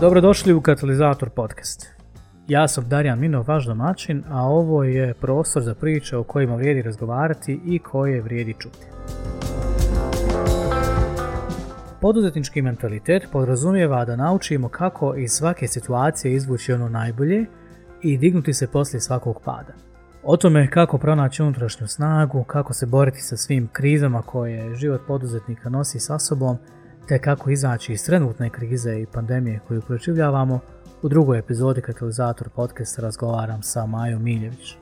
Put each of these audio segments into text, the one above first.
Dobrodošli u Katalizator podcast. Ja sam Darijan Minov, vaš domaćin, a ovo je prostor za priče o kojima vrijedi razgovarati i koje vrijedi čuti. Poduzetnički mentalitet podrazumijeva da naučimo kako iz svake situacije izvući ono najbolje i dignuti se poslije svakog pada. O tome kako pronaći unutrašnju snagu, kako se boriti sa svim krizama koje život poduzetnika nosi sa sobom, te kako izaći iz trenutne krize i pandemije koju proživljavamo, u drugoj epizodi Katalizator podcasta razgovaram sa Majom Miljević.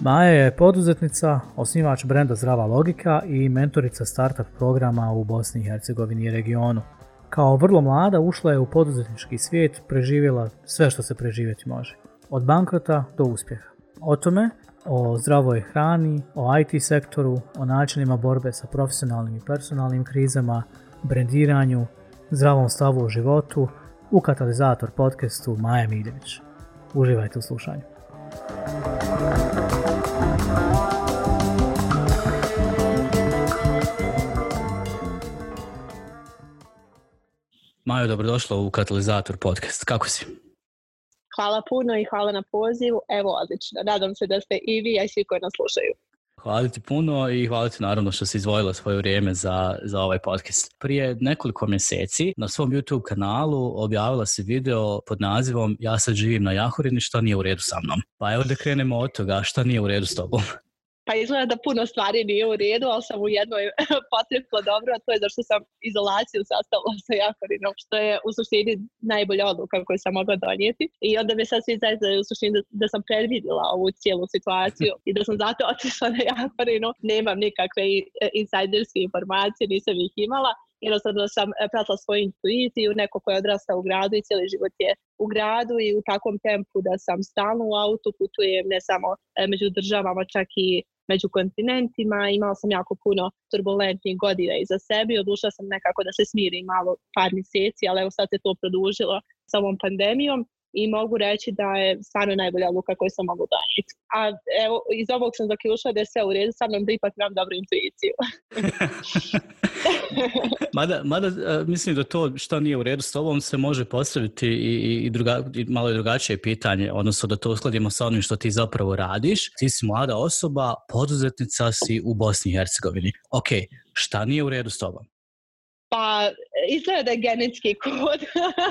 Maja je poduzetnica, osnivač brenda Zdrava logika i mentorica startup programa u Bosni i Hercegovini i regionu. Kao vrlo mlada ušla je u poduzetnički svijet, preživjela sve što se preživjeti može. Od bankrota do uspjeha. O tome, o zdravoj hrani, o IT sektoru, o načinima borbe sa profesionalnim i personalnim krizama, brendiranju, zdravom stavu u životu, u Katalizator podcastu Maja Miljević. Uživajte u slušanju. Majo, dobrodošla u Katalizator podcast. Kako si? Hvala puno i hvala na pozivu. Evo, odlično. Nadam se da ste i vi, a i svi koji nas slušaju. Hvala ti puno i hvala ti naravno što si izvojila svoje vrijeme za, za ovaj podcast. Prije nekoliko mjeseci na svom YouTube kanalu objavila si video pod nazivom Ja sad živim na Jahorini, što nije u redu sa mnom. Pa evo da krenemo od toga, šta nije u redu s tobom? Pa izgleda da puno stvari nije u redu, ali sam u jednoj potrepla dobro, a to je zašto sam izolaciju sastavila sa Jakorinom, što je u suštini najbolja odluka koju sam mogla donijeti. I onda mi sad svi zaista u suštini da, da sam predvidjela ovu cijelu situaciju i da sam zato otišla na Jakorinu. Nemam nikakve insajderske informacije, nisam ih imala jednostavno sam e, pratila svoju intuiciju, neko ko je odrastao u gradu i cijeli život je u gradu i u takvom tempu da sam stalno u autu, putujem ne samo e, među državama, čak i među kontinentima, imala sam jako puno turbulentnih godina iza sebe i odlučila sam nekako da se smirim malo par mjeseci, ali evo sad se to produžilo sa ovom pandemijom i mogu reći da je stvarno najbolja odluka koju sam mogu donijeti. A evo, iz ovog sam zaključila da je sve u redu sa mnom, da ipak imam dobru intuiciju. mada, mada e, mislim da to što nije u redu s tobom se može postaviti i, i, druga, i malo je drugačije pitanje, odnosno da to uskladimo sa onim što ti zapravo radiš. Ti si mlada osoba, poduzetnica si u Bosni i Hercegovini. Ok, šta nije u redu s tobom? Pa izgleda da je genetski kod.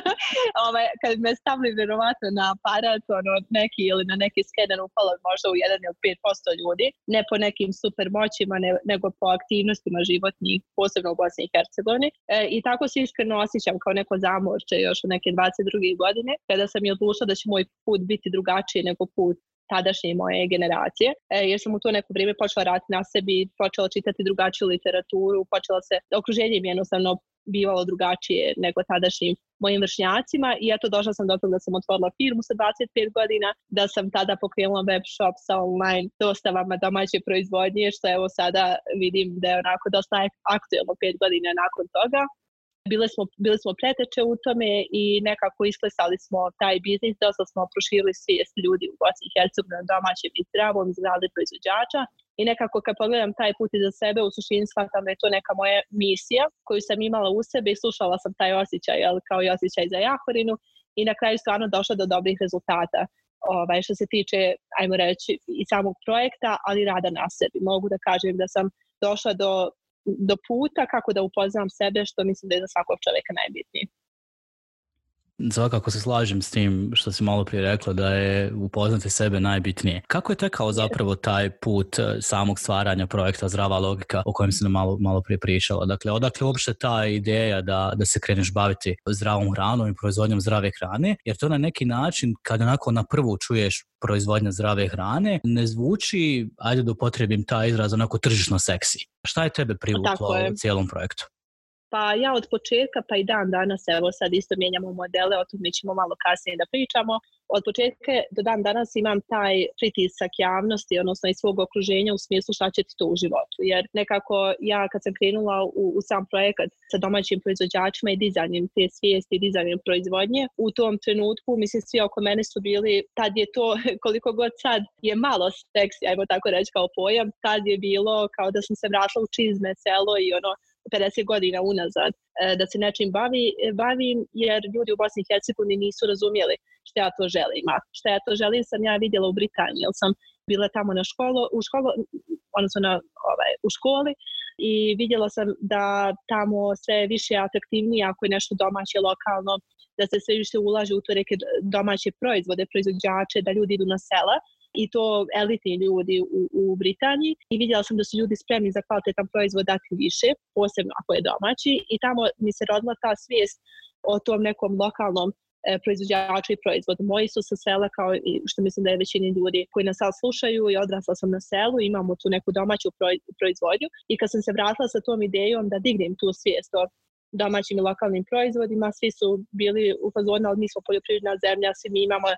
ovaj, kad me stavili vjerovatno na aparat, ono, neki ili na neki skener upalo možda u 1 ili 5% ljudi, ne po nekim super moćima, ne, nego po aktivnostima životnih, posebno u Bosni i Hercegovini. E, I tako se iskreno osjećam kao neko zamorče još u neke 22. godine, kada sam je odlučila da će moj put biti drugačiji nego put tadašnje moje generacije, e, jer sam u to neko vrijeme počela raditi na sebi, počela čitati drugačiju literaturu, počela se, okruženje mi jednostavno bivalo drugačije nego tadašnjim mojim vršnjacima i eto došla sam do toga da sam otvorila firmu sa 25 godina, da sam tada pokrenula web shop sa online dostavama domaće proizvodnje, što evo sada vidim da je onako dosta aktuelno 5 godina nakon toga. Bile smo, bili smo preteče u tome i nekako isklesali smo taj biznis, dosta smo proširili svijest ljudi u Bosni i Hercegovini na domaćem i zdravom izgradili proizvođača i nekako kad pogledam taj put iza sebe, u suštini shvatam da je to neka moja misija koju sam imala u sebi i slušala sam taj osjećaj, jel, kao i osjećaj za Jahorinu i na kraju stvarno došla do dobrih rezultata. Ovaj, što se tiče, ajmo reći, i samog projekta, ali rada na sebi. Mogu da kažem da sam došla do do puta kako da upoznam sebe, što mislim da je za svakog čovjeka najbitnije. Svakako se slažem s tim što si malo prije rekla da je upoznati sebe najbitnije. Kako je tekao zapravo taj put e, samog stvaranja projekta Zdrava logika o kojem si nam malo, malo prije pričala? Dakle, odakle uopšte ta ideja da, da se kreneš baviti zdravom hranom i proizvodnjom zdrave hrane? Jer to na neki način, kad onako na prvu čuješ proizvodnja zdrave hrane, ne zvuči, ajde da upotrebim taj izraz, onako tržišno seksi. Šta je tebe privuklo u cijelom projektu? Pa ja od početka pa i dan danas, evo sad isto mijenjamo modele, o tome ćemo malo kasnije da pričamo. Od početka do dan danas imam taj pritisak javnosti, odnosno i svog okruženja u smislu šta će ti to u životu. Jer nekako ja kad sam krenula u, u sam projekat sa domaćim proizvođačima i dizanjem te svijesti i dizanjem proizvodnje, u tom trenutku, mislim, svi oko mene su bili, tad je to, koliko god sad je malo seksi, ajmo tako reći kao pojam, tad je bilo kao da sam se vratila u čizme, selo i ono, 50 godina unazad e, da se nečim bavi, bavim jer ljudi u Bosni i Hercegovini nisu razumjeli šta ja to želim. A šta ja to želim sam ja vidjela u Britaniji, jer sam bila tamo na školu, u školu, odnosno na, ovaj, u školi i vidjela sam da tamo sve više atraktivnije ako je nešto domaće, lokalno, da se sve više ulaže u to neke domaće proizvode, proizvođače, da ljudi idu na sela i to elitni ljudi u, u Britaniji i vidjela sam da su ljudi spremni za kvalitetan proizvod dati više, posebno ako je domaći i tamo mi se rodila ta svijest o tom nekom lokalnom e, proizvođaču i proizvod. Moji su sa sela kao i što mislim da je većini ljudi koji nas sad slušaju i odrasla sam na selu, imamo tu neku domaću proizvodnju i kad sam se vratila sa tom idejom da dignem tu svijest o domaćim i lokalnim proizvodima, svi su bili u fazonu, ali mi smo poljoprivredna zemlja, svi mi imamo e,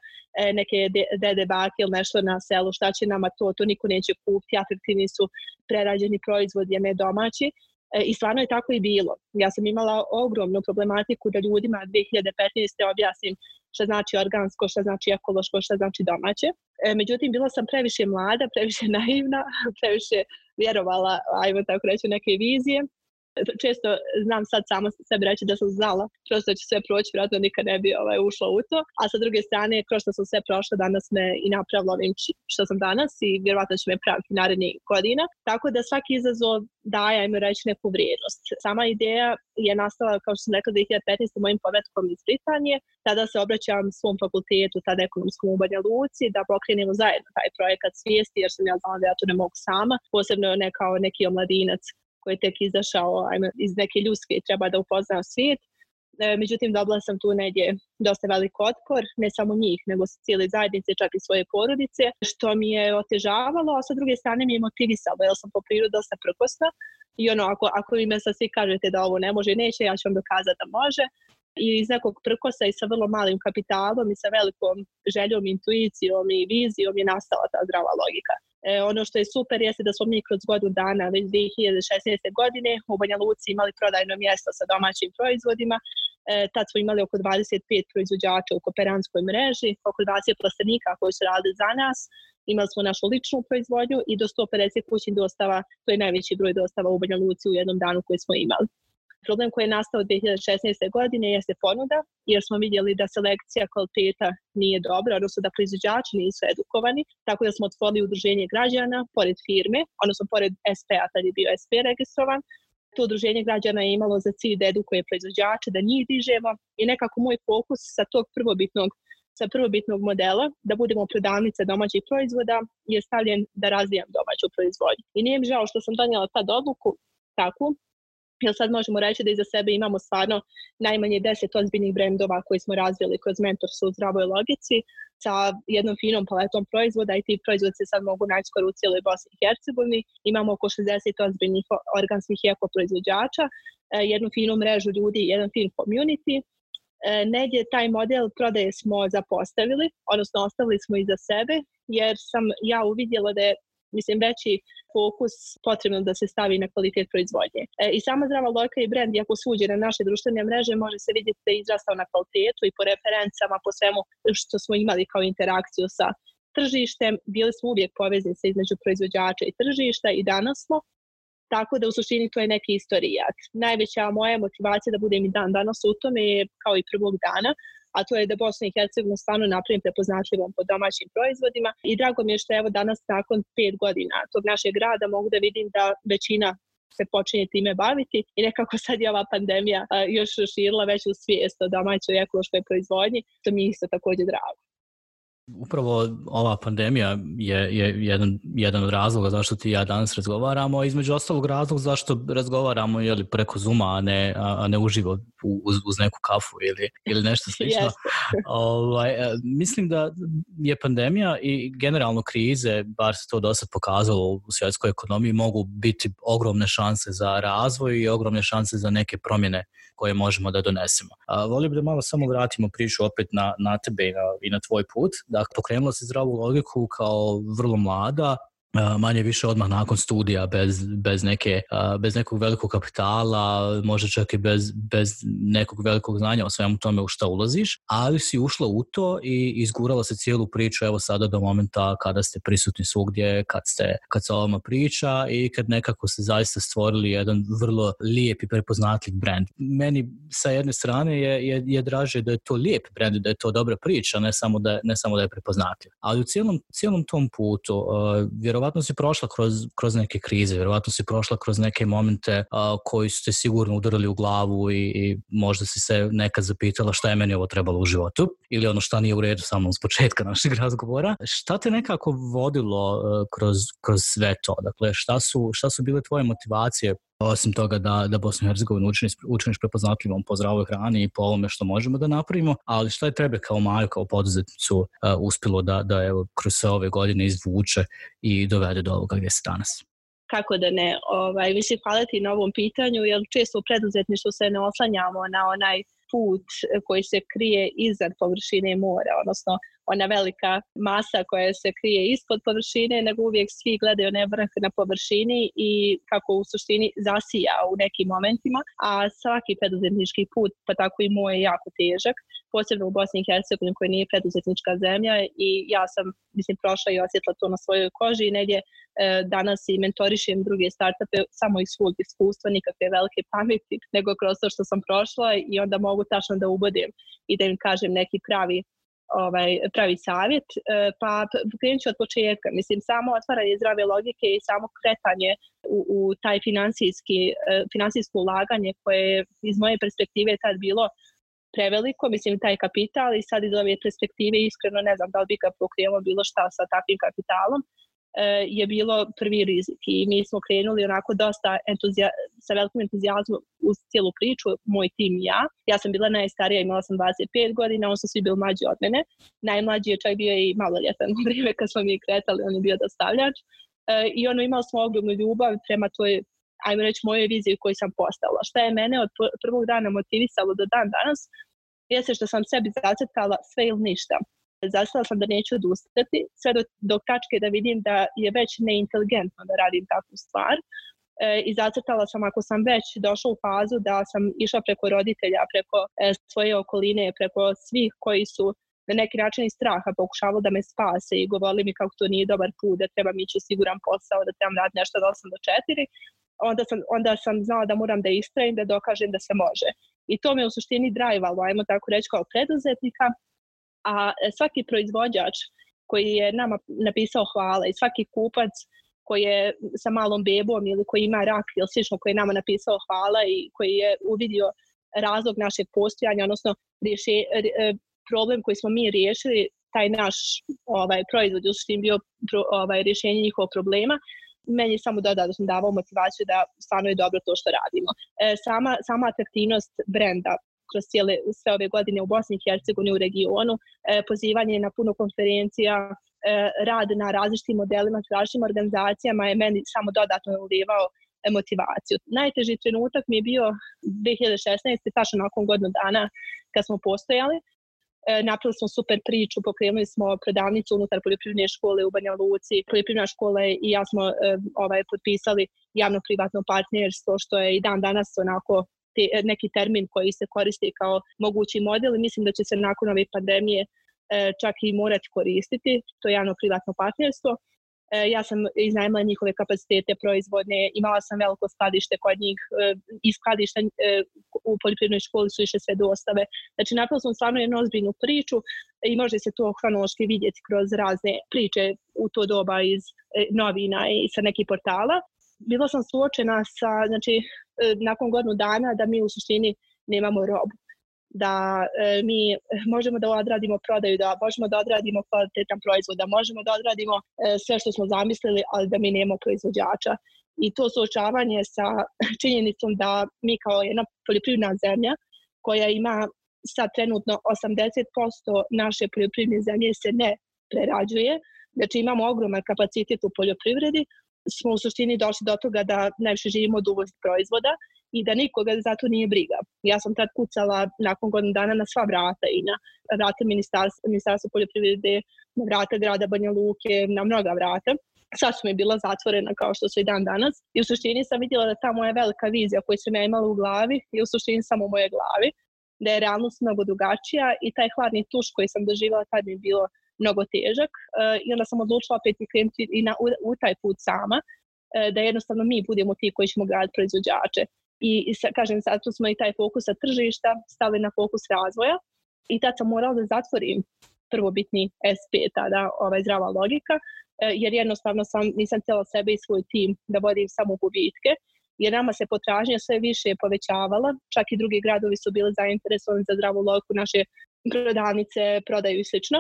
neke dede bake ili nešto na selu, šta će nama to, to niko neće kupiti, atraktivni su prerađeni proizvodi, a ne domaći. E, I stvarno je tako i bilo. Ja sam imala ogromnu problematiku da ljudima 2015. objasnim šta znači organsko, šta znači ekološko, šta znači domaće. E, međutim, bila sam previše mlada, previše naivna, previše vjerovala, ajmo tako reći, neke vizije često znam sad samo sebi reći da sam znala prosto da će sve proći, vjerojatno nikad ne bi ovaj, ušla u to, a sa druge strane, kroz što sam sve prošla, danas me i napravila ovim što sam danas i vjerovatno će me praviti naredni godina. Tako da svaki izazov daje, ajmo reći, neku vrijednost. Sama ideja je nastala, kao što sam rekla, 2015. mojim povetkom iz Britanije. Tada se obraćam svom fakultetu, tada ekonomskom u Banja Luci, da pokrenemo zajedno taj projekat svijesti, jer sam ja znala da ja to ne mogu sama, posebno ne kao neki omladinac koji je tek izašao ajme, iz neke ljuske i treba da upozna svijet. E, međutim, dobila sam tu negdje dosta velik otpor, ne samo njih, nego cijele zajednice, čak i svoje porodice, što mi je otežavalo, a sa druge strane mi je motivisalo, jer sam po prirodu dosta prkosna i ono, ako, ako vi me sad svi kažete da ovo ne može neće, ja ću vam dokazati da može. I iz nekog prkosa i sa vrlo malim kapitalom i sa velikom željom, intuicijom i vizijom je nastala ta zdrava logika. E, ono što je super jeste da smo mi kroz godinu dana, već 2016. godine, u Banja Luci imali prodajno mjesto sa domaćim proizvodima. E, tad smo imali oko 25 proizvođača u kooperanskoj mreži, oko 20 plastenika koji su radili za nas. Imali smo našu ličnu proizvodnju i do 150 kućnih dostava, to je najveći broj dostava u Banja Luci u jednom danu koji smo imali. Problem koji je nastao 2016. godine jeste ponuda, jer smo vidjeli da selekcija kvaliteta nije dobra, odnosno da proizvođači nisu edukovani, tako da smo otvorili udruženje građana pored firme, odnosno pored SP-a, tad je bio SP registrovan, to udruženje građana je imalo za cilj da edukuje proizvođače, da njih dižemo i nekako moj fokus sa tog prvobitnog sa prvobitnog modela, da budemo prodavnice domaćih proizvoda, je stavljen da razvijam domaću proizvodnju. I nije mi žao što sam donijela tad odluku takvu, jer sad možemo reći da iza sebe imamo stvarno najmanje deset ozbiljnih brendova koji smo razvili kroz mentorstvo u zdravoj logici sa jednom finom paletom proizvoda i ti proizvodi se sad mogu naći skoro u cijeloj Bosni i Hercegovini. Imamo oko 60 ozbiljnih organskih i eko proizvođača, e, jednu finu mrežu ljudi, jedan fin community. E, negdje taj model prodaje smo zapostavili, odnosno ostavili smo iza sebe, jer sam ja uvidjela da je mislim, veći fokus potrebno da se stavi na kvalitet proizvodnje. E, I sama zdrava lojka i brand, iako suđe na naše društvene mreže, može se vidjeti da je izrastao na kvalitetu i po referencama, po svemu što smo imali kao interakciju sa tržištem. Bili smo uvijek poveznice između proizvođača i tržišta i danas smo. Tako da u suštini to je neki istorijat. Najveća moja motivacija da budem i dan danas u tome je kao i prvog dana a to je da Bosna i Hercegovina stvarno napravim prepoznatljivom po domaćim proizvodima i drago mi je što evo danas nakon pet godina tog našeg grada mogu da vidim da većina se počinje time baviti i nekako sad je ova pandemija još širila veću svijest o domaćoj ekološkoj proizvodnji, to mi isto također drago. Upravo ova pandemija je, je jedan, jedan od razloga zašto ti ja danas razgovaramo, a između ostalog razlog zašto razgovaramo jeli, preko Zuma, a ne, a ne uživo uz, uz neku kafu ili, ili nešto slično. ovaj, e, mislim da je pandemija i generalno krize, bar se to do sad pokazalo u svjetskoj ekonomiji, mogu biti ogromne šanse za razvoj i ogromne šanse za neke promjene koje možemo da donesemo. A, volio bih da malo samo vratimo priču opet na, na tebe i na, i na tvoj put. Dakle, pokrenula si zdravu logiku kao vrlo mlada, manje više odmah nakon studija bez, bez, neke, bez nekog velikog kapitala, možda čak i bez, bez nekog velikog znanja o svemu tome u šta ulaziš, ali si ušla u to i izgurala se cijelu priču evo sada do momenta kada ste prisutni svugdje, kad, ste, kad se ovama priča i kad nekako ste zaista stvorili jedan vrlo lijep i prepoznatljiv brand. Meni sa jedne strane je, je, je draže da je to lijep brand, da je to dobra priča, ne samo da, ne samo da je prepoznatljiv. Ali u cijelom, cijelom tom putu, uh, vjerovatno si prošla kroz, kroz neke krize, vjerovatno si prošla kroz neke momente uh, koji su te sigurno udarali u glavu i, i možda si se nekad zapitala šta je meni ovo trebalo u životu ili ono šta nije u redu sa mnom s početka našeg razgovora. Šta te nekako vodilo uh, kroz, kroz sve to? Dakle, šta su, šta su bile tvoje motivacije osim toga da, da Bosnu i Hercegovinu učiniš, učiniš prepoznatljivom po zdravoj hrani i po ovome što možemo da napravimo, ali šta je tebe kao Maju, kao poduzetnicu uh, uspilo da, da evo, kroz sve ove godine izvuče i dovede do ovoga gdje se danas? kako da ne, ovaj, mislim hvala ti na ovom pitanju, jer često u preduzetništvu se ne oslanjamo na onaj put koji se krije iznad površine mora, odnosno ona velika masa koja se krije ispod površine, nego uvijek svi gledaju ne vrh na površini i kako u suštini zasija u nekim momentima, a svaki preduzetnički put, pa tako i moj, je jako težak posebno u Bosni i Hercegovini koja nije preduzetnička zemlja i ja sam mislim prošla i osjetila to na svojoj koži i negdje e, danas i mentorišem druge startupe samo iz svog iskustva, nikakve velike pameti, nego kroz to što sam prošla i onda mogu tačno da ubodim i da im kažem neki pravi ovaj, pravi savjet, e, pa krenut ću od početka. Mislim, samo otvaranje zdrave logike i samo kretanje u, u taj finansijski, e, finansijsko ulaganje koje je iz moje perspektive tad bilo preveliko, mislim taj kapital i sad iz ove perspektive iskreno ne znam da li bi ga pokrijemo bilo šta sa takvim kapitalom je bilo prvi rizik i mi smo krenuli onako dosta entuzija, sa velikim entuzijazmom uz cijelu priču, moj tim i ja. Ja sam bila najstarija, imala sam 25 godina, on su svi bili mlađi od mene. Najmlađi je čak bio i maloljetan vrijeme kad smo mi kretali, on je bio dostavljač. E, I ono imali smo ogromnu ljubav prema toj ajmo reći, moje vizije koju sam postavila. Šta je mene od prvog dana motivisalo do dan danas, jeste što sam sebi zacrtala sve ili ništa. Zacrtala sam da neću odustati, sve do, do tačke da vidim da je već neinteligentno da radim takvu stvar. E, I zacrtala sam ako sam već došla u fazu da sam išla preko roditelja, preko e, svoje okoline, preko svih koji su na neki način iz straha pokušavali da me spase i govorili mi kako to nije dobar put, da trebam ići u siguran posao, da trebam raditi nešto od 8 do 4 onda sam, onda sam znala da moram da istrajim, da dokažem da se može. I to me u suštini drajvalo, ajmo tako reći, kao preduzetnika, a e, svaki proizvođač koji je nama napisao hvala i svaki kupac koji je sa malom bebom ili koji ima rak ili slično koji je nama napisao hvala i koji je uvidio razlog našeg postojanja, odnosno rješe, e, problem koji smo mi riješili, taj naš ovaj proizvod u suštini bio pro, ovaj rješenje njihovog problema, meni samo dodatno davao motivaciju da stvarno je dobro to što radimo. E, sama, sama atraktivnost brenda kroz cijele, sve ove godine u Bosni i Hercegovini u regionu, e, pozivanje na puno konferencija, e, rad na različitim modelima, različitim organizacijama je meni samo dodatno ulivao motivaciju. Najteži trenutak mi je bio 2016. tačno nakon godinu dana kad smo postojali, E, napravili smo super priču, pokrenuli smo prodavnicu unutar poljoprivredne škole u Banja Luci. Poljoprivredna škola i ja smo e, ovaj, potpisali javno-privatno partnerstvo, što je i dan danas onako te, neki termin koji se koristi kao mogući model i mislim da će se nakon ove pandemije e, čak i morati koristiti to javno-privatno partnerstvo. E, ja sam iznajmila njihove kapacitete proizvodne, imala sam veliko skladište kod njih, e, i skladišta u poljoprivrednoj školi su išle sve dostave. Znači, napravila sam stvarno jednu ozbiljnu priču i može se to hronološki vidjeti kroz razne priče u to doba iz novina i sa nekih portala. Bila sam suočena sa, znači, nakon godinu dana da mi u suštini nemamo robu da e, mi možemo da odradimo prodaju, da možemo da odradimo kvalitetan proizvod, da možemo da odradimo e, sve što smo zamislili, ali da mi nemamo proizvođača. I to suočavanje sa činjenicom da mi kao jedna poljoprivredna zemlja koja ima sad trenutno 80% naše poljoprivredne zemlje se ne prerađuje, znači imamo ogroman kapacitet u poljoprivredi, smo u suštini došli do toga da najviše živimo od uvoznih proizvoda i da nikoga za to nije briga. Ja sam tad kucala nakon godinu dana na sva vrata i na vrata ministarstva, ministarstva poljoprivrede, na vrata grada Banja Luke, na mnoga vrata. sad su mi bila zatvorena kao što su i dan danas i u suštini sam vidjela da ta moja velika vizija koju sam ja imala u glavi je u suštini samo u moje glavi, da je realnost mnogo drugačija i taj hladni tuš koji sam doživjela tad mi je bilo mnogo težak uh, i onda sam odlučila opet i krenuti i na, u, u taj put sama, uh, da jednostavno mi budemo ti koji ćemo graditi proizvođače. I, i sa, kažem, sad tu smo i taj fokus sa tržišta stavili na fokus razvoja i tad sam morala da zatvorim prvobitni SP, tada ovaj, zdrava logika, E, jer jednostavno sam, nisam htjela sebe i svoj tim da vodim samo gubitke, jer nama se potražnja sve više povećavala, čak i drugi gradovi su bili zainteresovani za zdravu loku, naše prodavnice prodaju i slično,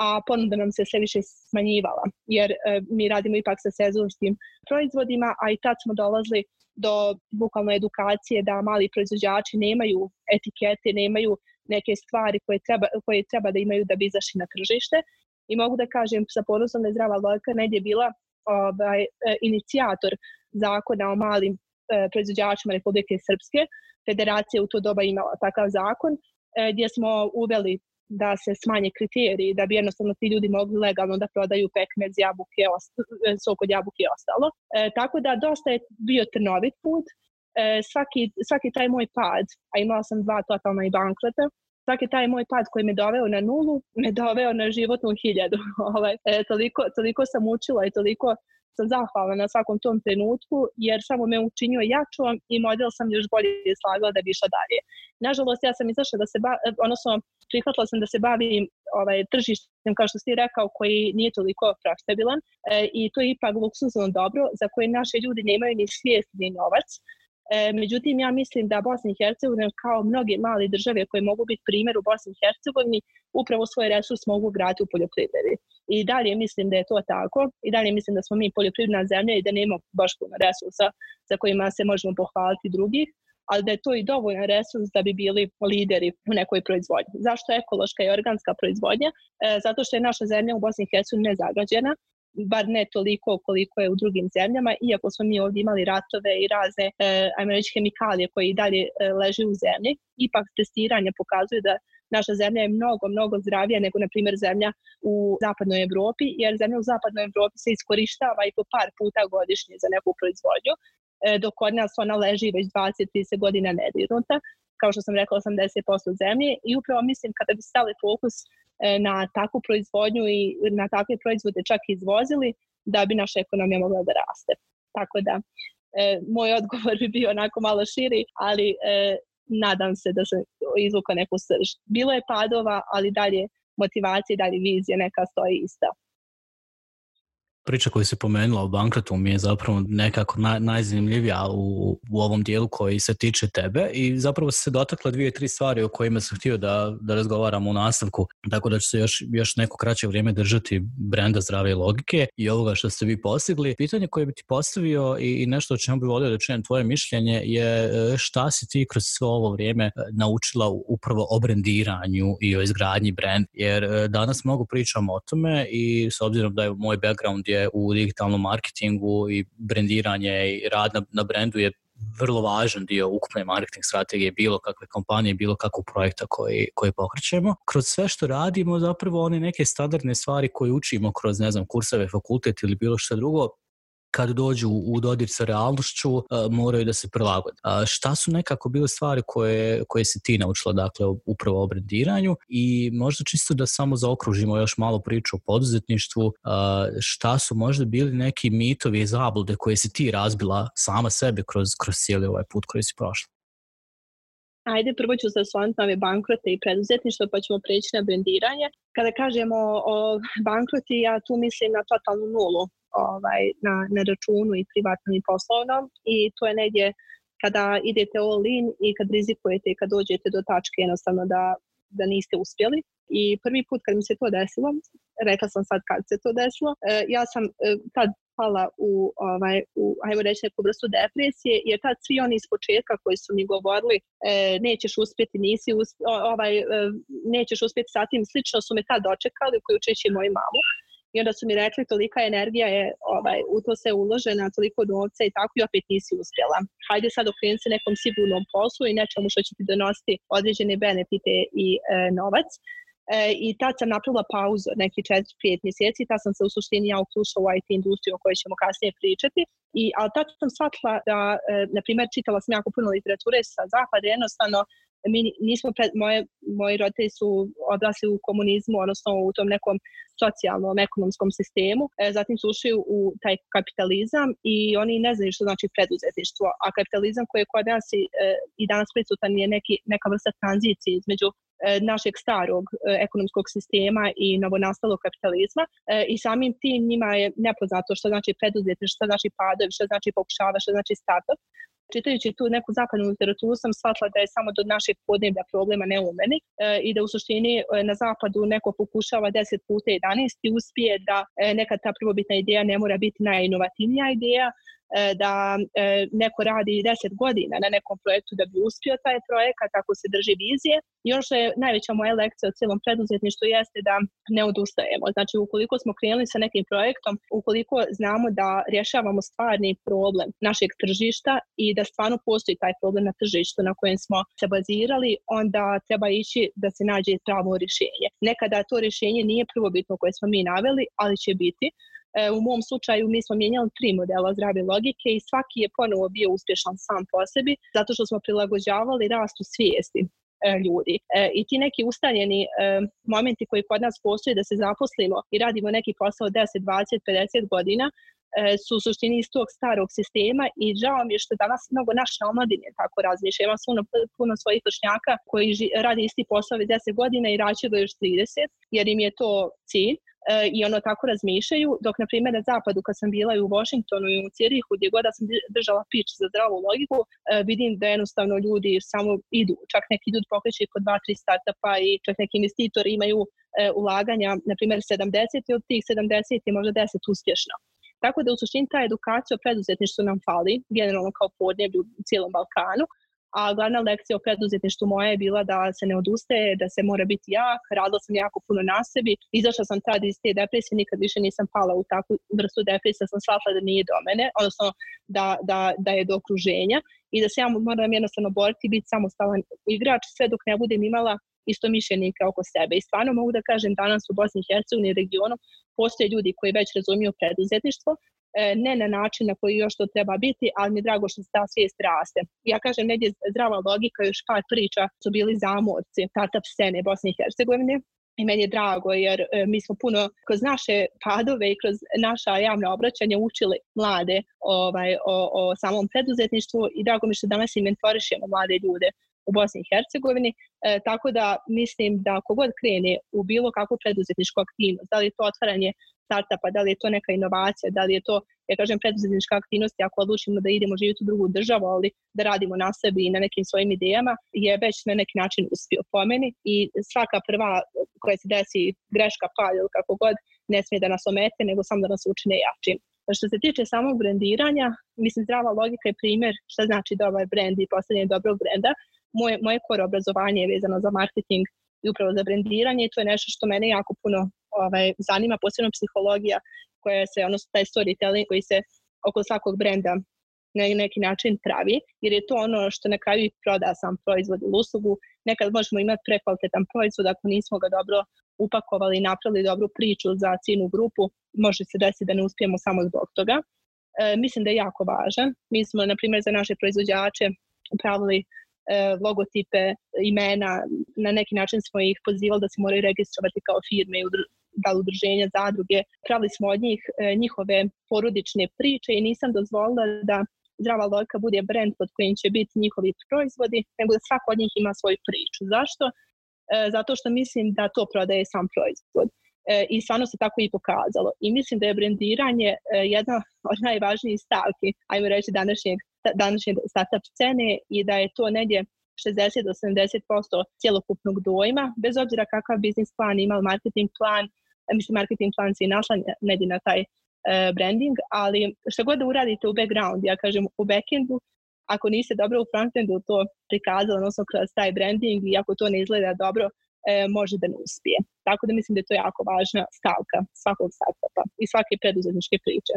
a ponuda nam se sve više smanjivala, jer e, mi radimo ipak sa sezonskim proizvodima, a i tad smo dolazili do bukvalno edukacije da mali proizvođači nemaju etikete, nemaju neke stvari koje treba, koje treba da imaju da bi izašli na tržište i mogu da kažem sa ponosom da je zdrava lojka negdje bila ovaj, e, inicijator zakona o malim eh, proizvođačima Republike Srpske. Federacija u to doba imala takav zakon eh, gdje smo uveli da se smanje kriteriji, da bi jednostavno ti ljudi mogli legalno da prodaju pekmez, jabuke, sok od jabuke i ostalo. E, tako da dosta je bio trnovit put. E, svaki, svaki taj moj pad, a imala sam dva totalna i bankrota, svaki taj moj pad koji me doveo na nulu, me doveo na životnu hiljadu. ovaj, e, toliko, toliko sam učila i toliko sam zahvalna na svakom tom trenutku, jer samo me učinio jačom i model sam još bolje slagala da bi išla dalje. Nažalost, ja sam izašla da se, ba, odnosno prihvatila sam da se bavim ovaj, tržištem, kao što si rekao, koji nije toliko profitabilan e, i to je ipak luksuzno dobro za koje naše ljudi nemaju ni svijest ni novac. E, međutim, ja mislim da Bosna i Hercegovina kao mnoge male države koje mogu biti primjer u Bosni i Hercegovini upravo svoj resurs mogu graditi u poljoprivredi. I dalje mislim da je to tako i dalje mislim da smo mi poljoprivredna zemlja i da nema baš puno resursa za kojima se možemo pohvaliti drugih, ali da je to i dovoljan resurs da bi bili lideri u nekoj proizvodnji. Zašto ekološka i organska proizvodnja? E, zato što je naša zemlja u Bosni i Hercegovini nezagađena bar ne toliko koliko je u drugim zemljama, iako smo mi ovdje imali ratove i razne, e, ajmo reći, hemikalije koje i dalje e, leže u zemlji, ipak testiranje pokazuje da naša zemlja je mnogo, mnogo zdravija nego, na primjer, zemlja u zapadnoj Evropi, jer zemlja u zapadnoj Evropi se iskorištava i po par puta godišnje za neku proizvodnju, e, dok kod nas ona leži već 20-30 godina nedirnuta, kao što sam rekla 80% zemlje. I upravo mislim kada bi stali fokus na takvu proizvodnju i na takve proizvode čak izvozili da bi naša ekonomija mogla da raste. Tako da, e, moj odgovor bi bio onako malo širi, ali e, nadam se da se izvuka neku srž. Bilo je padova, ali dalje motivacija i dalje vizija neka stoji ista priča koju se pomenula o bankrotu mi je zapravo nekako naj, najzanimljivija u, u ovom dijelu koji se tiče tebe i zapravo se dotakla dvije, tri stvari o kojima sam htio da, da razgovaramo u nastavku, tako da ću se još, još neko kraće vrijeme držati brenda zdrave logike i ovoga što ste vi postigli. Pitanje koje bi ti postavio i, i nešto o čemu bi volio da čujem tvoje mišljenje je e, šta si ti kroz svo ovo vrijeme e, naučila upravo o brendiranju i o izgradnji brend, jer e, danas mnogo pričamo o tome i s obzirom da je moj background je u digitalnom marketingu i brendiranje i rad na, na brendu je vrlo važan dio ukupne marketing strategije bilo kakve kompanije, bilo kakvog projekta koji, koji pokrećemo. Kroz sve što radimo, zapravo one neke standardne stvari koje učimo kroz, ne znam, kurseve, fakultet ili bilo što drugo, kad dođu u dodir sa realnošću uh, moraju da se prilagode. Šta su nekako bile stvari koje, koje si ti naučila dakle upravo o brendiranju i možda čisto da samo zaokružimo još malo priču o poduzetništvu, uh, šta su možda bili neki mitovi i zablude koje si ti razbila sama sebe kroz, kroz cijeli ovaj put koji si prošla? Ajde, prvo ću se osvoniti na ove bankrote i preduzetništvo, pa ćemo preći na brendiranje. Kada kažemo o bankroti, ja tu mislim na totalnu nulu ovaj, na, na računu i privatno i poslovno i to je negdje kada idete all in i kad rizikujete i kad dođete do tačke jednostavno da, da niste uspjeli. I prvi put kad mi se to desilo, rekla sam sad kad se to desilo, eh, ja sam eh, tad pala u, ovaj, u, ajmo reći, neku vrstu depresije, jer tad svi oni iz početka koji su mi govorili e, nećeš uspjeti, nisi usp, ovaj, e, nećeš uspjeti sa tim, slično su me tad dočekali, uključujući i moju mamu. I onda su mi rekli tolika energija je ovaj, u to se uložena, toliko novca i tako i opet nisi uspjela. Hajde sad okreni se nekom sigurnom poslu i nečemu što će ti donositi određene benefite i e, novac. E, I tad sam napravila pauzu neki 4-5 mjeseci, tad sam se u suštini ja uključila u IT industriju o kojoj ćemo kasnije pričati. I, ali tad sam shvatila da, e, na primjer, čitala sam jako puno literature sa zapada, jednostavno mi nismo, pred, moje, moji roditelji su odrasli u komunizmu, odnosno u tom nekom socijalnom, ekonomskom sistemu, e, zatim su ušli u taj kapitalizam i oni ne znaju što znači preduzetništvo, a kapitalizam koji je kod nas i, e, i danas prisutan je neki, neka vrsta tranzicije između E, našeg starog e, ekonomskog sistema i novonastalog kapitalizma e, i samim tim njima je nepoznato što znači preduzetništvo, što znači padovi, što znači pokušava, što znači startup. Čitajući tu neku zapadnu literaturu sam shvatila da je samo do našeg podneblja problema ne u meni i da u suštini na zapadu neko pokušava 10 puta 11 i uspije da nekad ta prvobitna ideja ne mora biti najinovativnija ideja, E, da e, neko radi 10 godina na nekom projektu da bi uspio taj projekat, ako se drži vizije. I ono što je najveća moja lekcija o cijelom preduzetništvu jeste da ne odustajemo. Znači, ukoliko smo krenuli sa nekim projektom, ukoliko znamo da rješavamo stvarni problem našeg tržišta i da stvarno postoji taj problem na tržištu na kojem smo se bazirali, onda treba ići da se nađe pravo rješenje. Nekada to rješenje nije prvobitno koje smo mi naveli, ali će biti. E, u mom slučaju mi smo mijenjali tri modela zdrave logike i svaki je ponovo bio uspješan sam po sebi zato što smo prilagođavali rastu svijesti e, ljudi. E, I ti neki ustaljeni e, momenti koji kod nas postoje da se zaposlimo i radimo neki posao 10, 20, 50 godina e, su u suštini iz tog starog sistema i žao mi je što danas mnogo naše omladine tako razmišlja. Ima puno, puno svojih vršnjaka koji ži, radi isti posao 10 godina i raće do još 30 jer im je to cilj e, i ono tako razmišljaju, dok na primjer na zapadu kad sam bila i u Washingtonu i u Cirihu gdje god da sam držala pič za zdravu logiku, e, vidim da jednostavno ljudi samo idu, čak neki idu pokreći kod dva, tri startupa i čak neki investitori imaju e, ulaganja, na primjer 70 i od tih 70 je možda 10 uspješno. Tako da u suštini ta edukacija o preduzetništvu nam fali, generalno kao podneblju u cijelom Balkanu, a glavna lekcija o preduzetništvu moja je bila da se ne odustaje, da se mora biti jak, radila sam jako puno na sebi, izašla sam tad iz te depresije, nikad više nisam pala u takvu vrstu depresije, sam shvatila da nije do mene, odnosno da, da, da je do okruženja i da se ja moram jednostavno boriti biti samostalan igrač sve dok ne budem imala isto mišljenike oko sebe. I stvarno mogu da kažem danas u Bosni i Hercegovini regionu postoje ljudi koji već razumiju preduzetništvo, ne na način na koji još to treba biti, ali mi je drago što se ta svijest raste. Ja kažem, negdje zdrava logika, još par priča su bili zamorci startup scene Bosne i Hercegovine, i meni je drago jer e, mi smo puno kroz naše padove i kroz naša javna obraćanja učili mlade ovaj, o, o samom preduzetništvu i drago mi što danas i mentorišemo mlade ljude u Bosni i Hercegovini, e, tako da mislim da kogod krene u bilo kakvu preduzetničku aktivnost, da li je to otvaranje startupa, da li je to neka inovacija, da li je to, ja kažem, preduzetnička aktivnost, ako odlučimo da idemo živjeti u drugu državu, ali da radimo na sebi i na nekim svojim idejama, je već na neki način uspio po meni i svaka prva koja se desi greška, pa ili kako god, ne smije da nas omete, nego samo da nas učine jačim. Što se tiče samog brendiranja, mislim zdrava logika je primjer šta znači dobar brend i postavljanje dobrog brenda. Moje, moje core obrazovanje je vezano za marketing i upravo za brendiranje i to je nešto što mene jako puno ovaj, zanima, posebno psihologija koja se, odnosno taj storytelling koji se oko svakog brenda na neki način pravi, jer je to ono što na kraju proda sam proizvod ili uslugu. Nekad možemo imati prekvalitetan proizvod ako nismo ga dobro upakovali i napravili dobru priču za ciljnu grupu, može se desiti da ne uspijemo samo zbog toga. E, mislim da je jako važan. Mi smo, na primjer, za naše proizvođače pravili e, logotipe, imena, na neki način smo ih pozivali da se moraju registrovati kao firme i da li udruženja, zadruge. Pravili smo od njih e, njihove porodične priče i nisam dozvolila da zdrava logika bude brand pod kojim će biti njihovi proizvodi, nego da svako od njih ima svoju priču. Zašto? E, zato što mislim da to prodaje sam proizvod. E, I stvarno se tako i pokazalo. I mislim da je brendiranje e, jedna od najvažnijih stavki, ajmo reći, današnjeg, današnje startup scene i da je to negdje 60 do 70% cjelokupnog dojma, bez obzira kakav biznis plan ima, marketing plan, mislim marketing plan se i našla negdje na taj uh, branding, ali što god da uradite u background, ja kažem u backendu, ako niste dobro u frontendu to prikazali, odnosno kroz taj branding i ako to ne izgleda dobro, e, može da ne uspije. Tako da mislim da je to jako važna stavka svakog startupa i svake preduzetničke priče.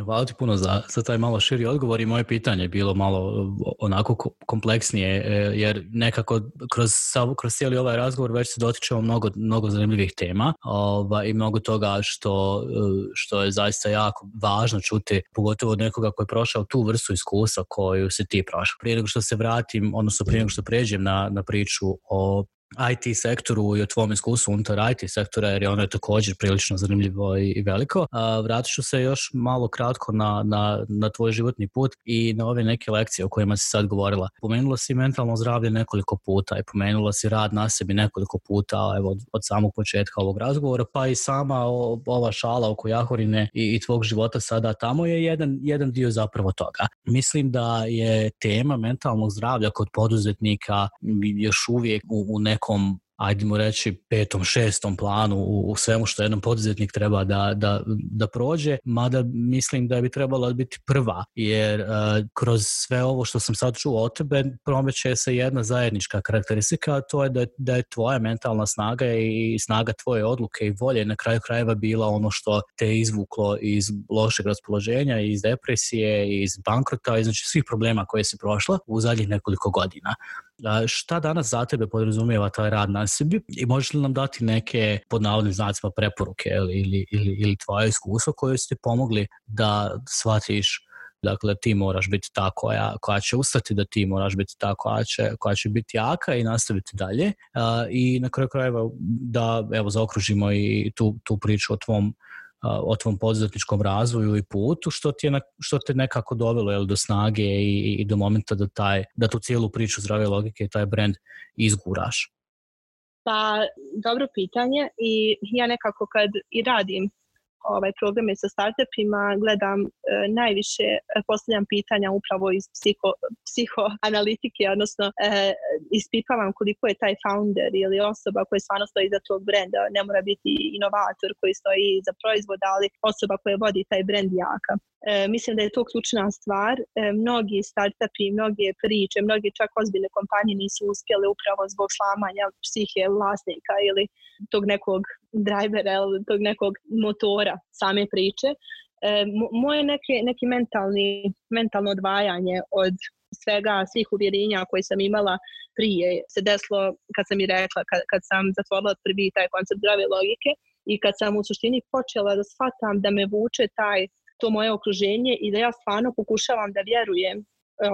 Hvala ti puno za, za taj malo širi odgovor i moje pitanje je bilo malo onako kompleksnije e, jer nekako kroz, kroz cijeli ovaj razgovor već se dotičemo mnogo, mnogo zanimljivih tema ova, i mnogo toga što, e, što je zaista jako važno čuti, pogotovo od nekoga koji je prošao tu vrstu iskustva koju se ti prošao. Prije nego što se vratim, odnosno prije nego što pređem na, na priču o IT sektoru i o tvom iskustvu unutar IT sektora, jer je ono je također prilično zanimljivo i veliko. Vratit ću se još malo kratko na, na, na tvoj životni put i na ove neke lekcije o kojima si sad govorila. Pomenula si mentalno zdravlje nekoliko puta i pomenula si rad na sebi nekoliko puta evo, od, od samog početka ovog razgovora, pa i sama ova šala oko Jahorine i, i tvog života sada tamo je jedan, jedan dio zapravo toga. Mislim da je tema mentalnog zdravlja kod poduzetnika još uvijek u, u nekom ajdemo reći, petom, šestom planu u, u svemu što jedan poduzetnik treba da, da, da prođe, mada mislim da bi trebala biti prva, jer uh, kroz sve ovo što sam sad čuo od tebe promeće se jedna zajednička karakteristika, a to je da, da je tvoja mentalna snaga i snaga tvoje odluke i volje na kraju krajeva bila ono što te izvuklo iz lošeg raspoloženja, iz depresije, iz bankrota, iz znači svih problema koje si prošla u zadnjih nekoliko godina. Šta danas za tebe podrazumijeva taj rad na sebi i možeš li nam dati neke pod navodnim znacima preporuke ili, ili, ili, ili tvoje iskustvo koje ste pomogli da shvatiš Dakle, ti moraš biti ta koja, koja će ustati, da ti moraš biti ta koja će, koja će biti jaka i nastaviti dalje. I na kraju krajeva da evo, zaokružimo i tu, tu priču o tvom o tvom poduzetničkom razvoju i putu, što, ti je što te nekako dovelo jel, do snage i, i do momenta da, taj, da tu cijelu priču zdrave logike i taj brand izguraš? Pa, dobro pitanje i ja nekako kad i radim ovaj programe sa startupima gledam e, najviše e, postavljam pitanja upravo iz psiho, psihoanalitike, odnosno e, ispitavam koliko je taj founder ili osoba koja stvarno stoji iza tog brenda, ne mora biti inovator koji stoji za proizvod, ali osoba koja vodi taj brend jaka. E, mislim da je to ključna stvar. E, mnogi startupi, mnoge priče, mnogi čak ozbiljne kompanije nisu uspjele upravo zbog slamanja psihe vlasnika ili tog nekog drivera, tog nekog motora same priče. E, moje neke, neki mentalni, mentalno odvajanje od svega, svih uvjerenja koje sam imala prije se desilo kad sam i rekla, kad, kad sam zatvorila prvi taj koncept zdrave logike i kad sam u suštini počela da shvatam da me vuče taj to moje okruženje i da ja stvarno pokušavam da vjerujem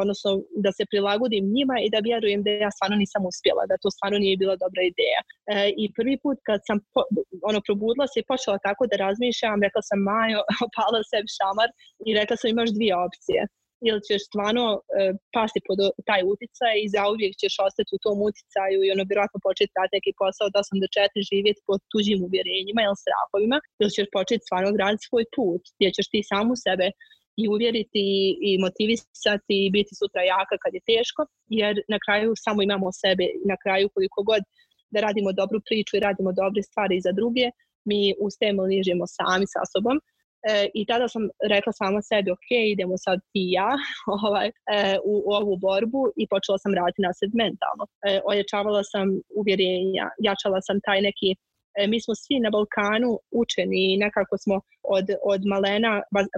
odnosno da se prilagodim njima i da vjerujem da ja stvarno nisam uspjela, da to stvarno nije bila dobra ideja. E, I prvi put kad sam po, ono probudila se i počela tako da razmišljam, rekla sam Majo, opala sebi šamar i rekla sam imaš dvije opcije ili ćeš stvarno e, pasti pod taj uticaj i zauvijek ćeš ostati u tom uticaju i ono vjerojatno početi raditi neki posao da sam do četiri živjeti pod tuđim uvjerenjima ili strahovima ili ćeš početi stvarno graditi svoj put gdje ćeš ti samu sebe i uvjeriti i motivisati i biti sutra jaka kad je teško, jer na kraju samo imamo sebe i na kraju koliko god da radimo dobru priču i radimo dobre stvari za druge, mi ustajemo ližemo sami sa sobom. E, I tada sam rekla sama sebi, ok, idemo sad ti i ja ovaj, e, u, u ovu borbu i počela sam raditi na sebe mentalno. E, ojačavala sam uvjerenja, jačala sam taj neki mi smo svi na Balkanu učeni i nekako smo od, od malena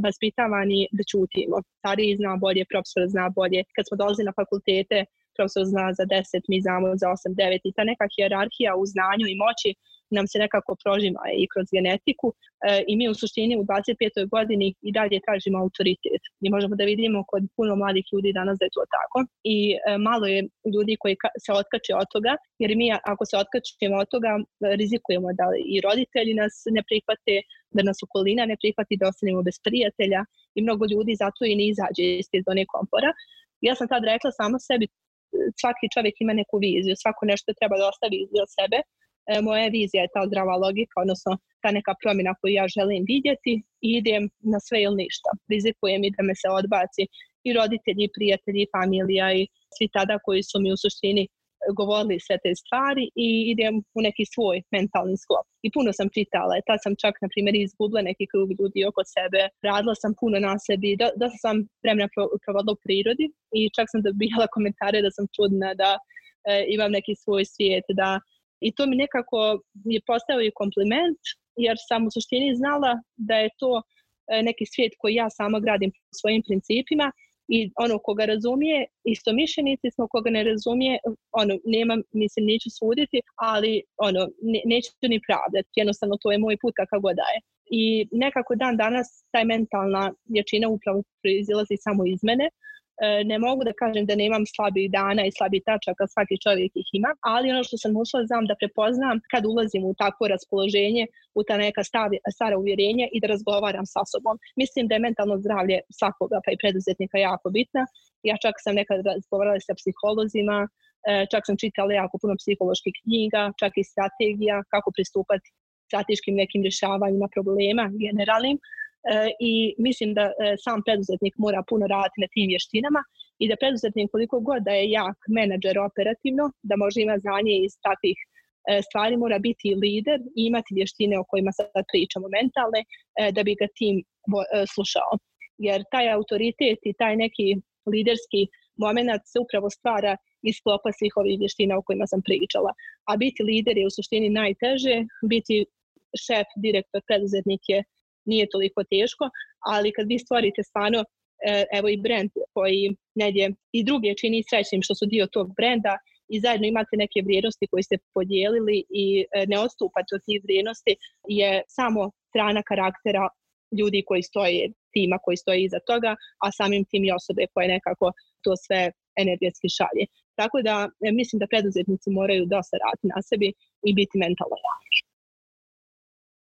vaspitavani da čutimo. Stariji zna bolje, profesor zna bolje. Kad smo dolazili na fakultete, profesor zna za 10, mi znamo za 8, 9 i ta neka hijerarhija u znanju i moći nam se nekako prožima i kroz genetiku e, i mi u suštini u 25. godini i dalje tražimo autoritet. Mi možemo da vidimo kod puno mladih ljudi danas da je to tako i e, malo je ljudi koji se otkače od toga jer mi ako se otkačemo od toga rizikujemo da i roditelji nas ne prihvate, da nas okolina ne prihvati, da ostanemo bez prijatelja i mnogo ljudi zato i ne izađe iz te zone kompora. Ja sam tad rekla sama sebi svaki čovjek ima neku viziju, svako nešto treba da ostavi za sebe moja vizija je ta zdrava logika, odnosno ta neka promjena koju ja želim vidjeti i idem na sve ili ništa. Rizikujem i da me se odbaci i roditelji, i prijatelji, i familija i svi tada koji su mi u suštini govorili sve te stvari i idem u neki svoj mentalni sklop. I puno sam čitala, tad sam čak, na primjer, izgubila neki krug ljudi oko sebe, radila sam puno na sebi, da, da sam vremena provodila u prirodi i čak sam dobijala komentare da sam čudna, da e, imam neki svoj svijet, da i to mi nekako je postao i kompliment, jer sam u suštini znala da je to neki svijet koji ja sama gradim po svojim principima i ono koga razumije, isto mišljenici smo, koga ne razumije, ono, nema, mislim, neću suditi, ali ono, ne, neću ni pravdati, jednostavno to je moj put kakav god daje. I nekako dan danas taj mentalna jačina upravo proizilazi samo iz mene, E, ne mogu da kažem da nemam slabih dana i slabih tačaka, svaki čovjek ih ima, ali ono što sam ušla znam da prepoznam kad ulazim u takvo raspoloženje, u ta neka stavi, stara uvjerenja i da razgovaram sa sobom. Mislim da je mentalno zdravlje svakoga pa i preduzetnika jako bitna. Ja čak sam nekad razgovarala sa psiholozima, e, čak sam čitala jako puno psiholoških knjiga, čak i strategija kako pristupati strateškim nekim rješavanjima problema generalnim i mislim da e, sam preduzetnik mora puno raditi na tim vještinama i da preduzetnik koliko god da je jak menadžer operativno, da može ima znanje iz takvih e, stvari, mora biti lider i imati vještine o kojima sad pričamo mentalne, da bi ga tim slušao. Jer taj autoritet i taj neki liderski moment se upravo stvara iz sklopa svih ovih vještina o kojima sam pričala. A biti lider je u suštini najteže, biti šef, direktor, preduzetnik je nije toliko teško, ali kad vi stvorite stvarno e, evo i brand koji negdje i druge čini srećnim što su dio tog brenda i zajedno imate neke vrijednosti koje ste podijelili i e, ne odstupate od tih vrijednosti je samo strana karaktera ljudi koji stoje, tima koji stoje iza toga, a samim tim i osobe koje nekako to sve energetski šalje. Tako da e, mislim da preduzetnici moraju dosta raditi na sebi i biti mentalno jaki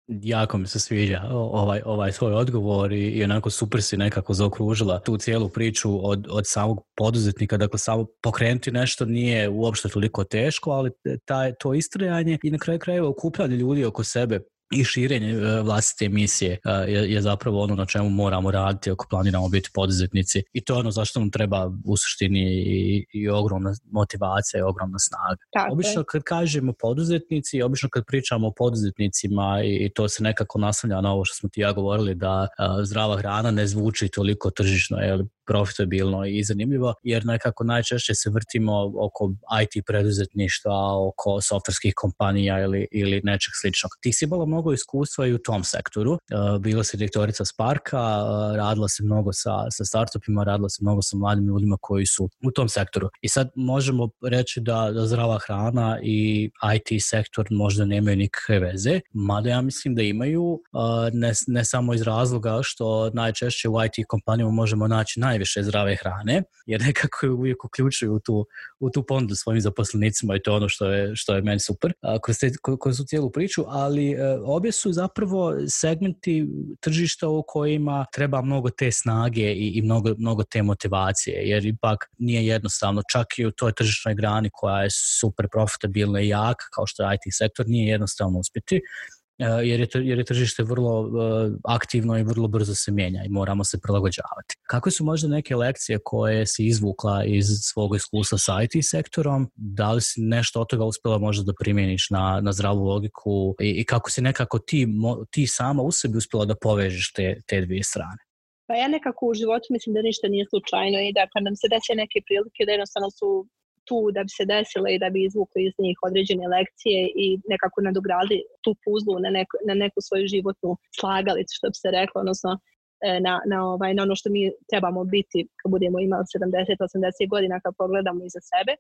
jako mi se sviđa ovaj, ovaj svoj odgovor i, i onako super si nekako zaokružila tu cijelu priču od, od samog poduzetnika, dakle samo pokrenuti nešto nije uopšte toliko teško, ali taj, to istrajanje i na kraju krajeva okupljanje ljudi oko sebe i širenje e, vlastite emisije e, je, je zapravo ono na čemu moramo raditi ako planiramo biti poduzetnici. I to je ono zašto nam treba u suštini i, i ogromna motivacija i ogromna snaga. Tako obično kad kažemo poduzetnici, obično kad pričamo o poduzetnicima i, i to se nekako naslanja na ovo što smo ti ja govorili da a, e, zdrava hrana ne zvuči toliko tržišno, je profitabilno i zanimljivo, jer nekako najčešće se vrtimo oko IT preduzetništva, oko softverskih kompanija ili, ili nečeg sličnog. Ti si imala mnogo iskustva i u tom sektoru. Uh, bila si direktorica Sparka, uh, radila se mnogo sa, sa startupima, radila se mnogo sa mladim ljudima koji su u tom sektoru. I sad možemo reći da, da zdrava hrana i IT sektor možda nemaju nikakve veze, mada ja mislim da imaju, uh, ne, ne samo iz razloga što najčešće u IT kompanijama možemo naći najviše zdrave hrane, jer nekako je uvijek uključuju u tu, u tu pondu svojim zaposlenicima i to je ono što je, što je meni super kroz, te, kroz tu cijelu priču, ali obje su zapravo segmenti tržišta u kojima treba mnogo te snage i, i mnogo, mnogo te motivacije, jer ipak nije jednostavno, čak i u toj tržišnoj grani koja je super profitabilna i jaka, kao što je IT sektor, nije jednostavno uspjeti E, jer je, jer je tržište vrlo uh, aktivno i vrlo brzo se mijenja i moramo se prilagođavati. Kako su možda neke lekcije koje si izvukla iz svog iskustva sa IT sektorom? Da li si nešto od toga uspjela možda da primjeniš na, na zdravu logiku i, i kako si nekako ti, mo, ti sama u sebi uspjela da povežeš te, te dvije strane? Pa ja nekako u životu mislim da ništa nije slučajno i da kad nam se desi neke prilike da jednostavno su tu da bi se desile i da bi izvukli iz njih određene lekcije i nekako nadogradili tu puzlu na, neko, na neku svoju životnu slagalicu, što bi se reklo, odnosno e, na, na, ovaj, na ono što mi trebamo biti kad budemo imali 70-80 godina kad pogledamo iza sebe.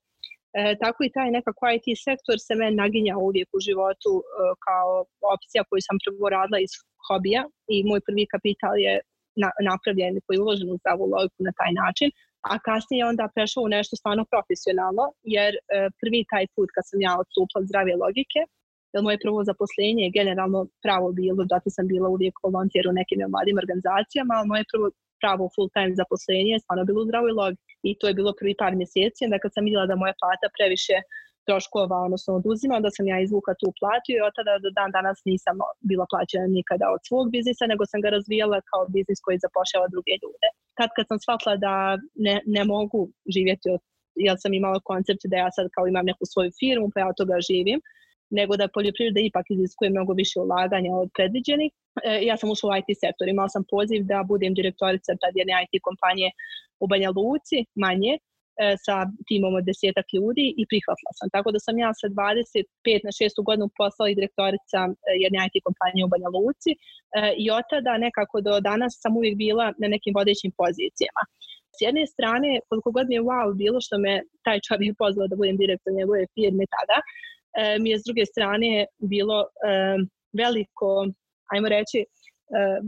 E, tako i taj nekako IT sektor se meni naginja uvijek u životu e, kao opcija koju sam prvo radila iz hobija i moj prvi kapital je na, napravljen koji je uložen u zdravu logiku na taj način a kasnije onda prešao u nešto stvarno profesionalno, jer e, prvi taj put kad sam ja odstupla od zdrave logike, jer moje prvo zaposlenje je generalno pravo bilo, zato sam bila uvijek volonter u nekim mladim organizacijama, ali moje prvo pravo full time zaposlenje je stvarno bilo u zdravoj logiki i to je bilo prvi par mjeseci, onda kad sam vidjela da moja plata previše troškova, odnosno oduzima, onda sam ja izvukla tu platu i od tada do dan danas nisam bila plaćena nikada od svog biznisa, nego sam ga razvijala kao biznis koji zapošljava druge ljude. Tad kad sam shvatila da ne, ne mogu živjeti od ja sam imala koncept da ja sad kao imam neku svoju firmu pa ja od toga živim, nego da poljoprivreda ipak iziskuje mnogo više ulaganja od predviđenih. E, ja sam ušla u IT sektor, imala sam poziv da budem direktorica tad jedne IT kompanije u Banja Luci, manje, sa timom od desetak ljudi i prihvatila sam. Tako da sam ja sa 25 na 6. godinu poslala i direktorica jedne IT kompanije u Banja Luci i od tada nekako do danas sam uvijek bila na nekim vodećim pozicijama. S jedne strane, koliko god mi je wow bilo što me taj čovjek pozvao da budem direktor njegove firme tada, mi je s druge strane bilo veliko, ajmo reći,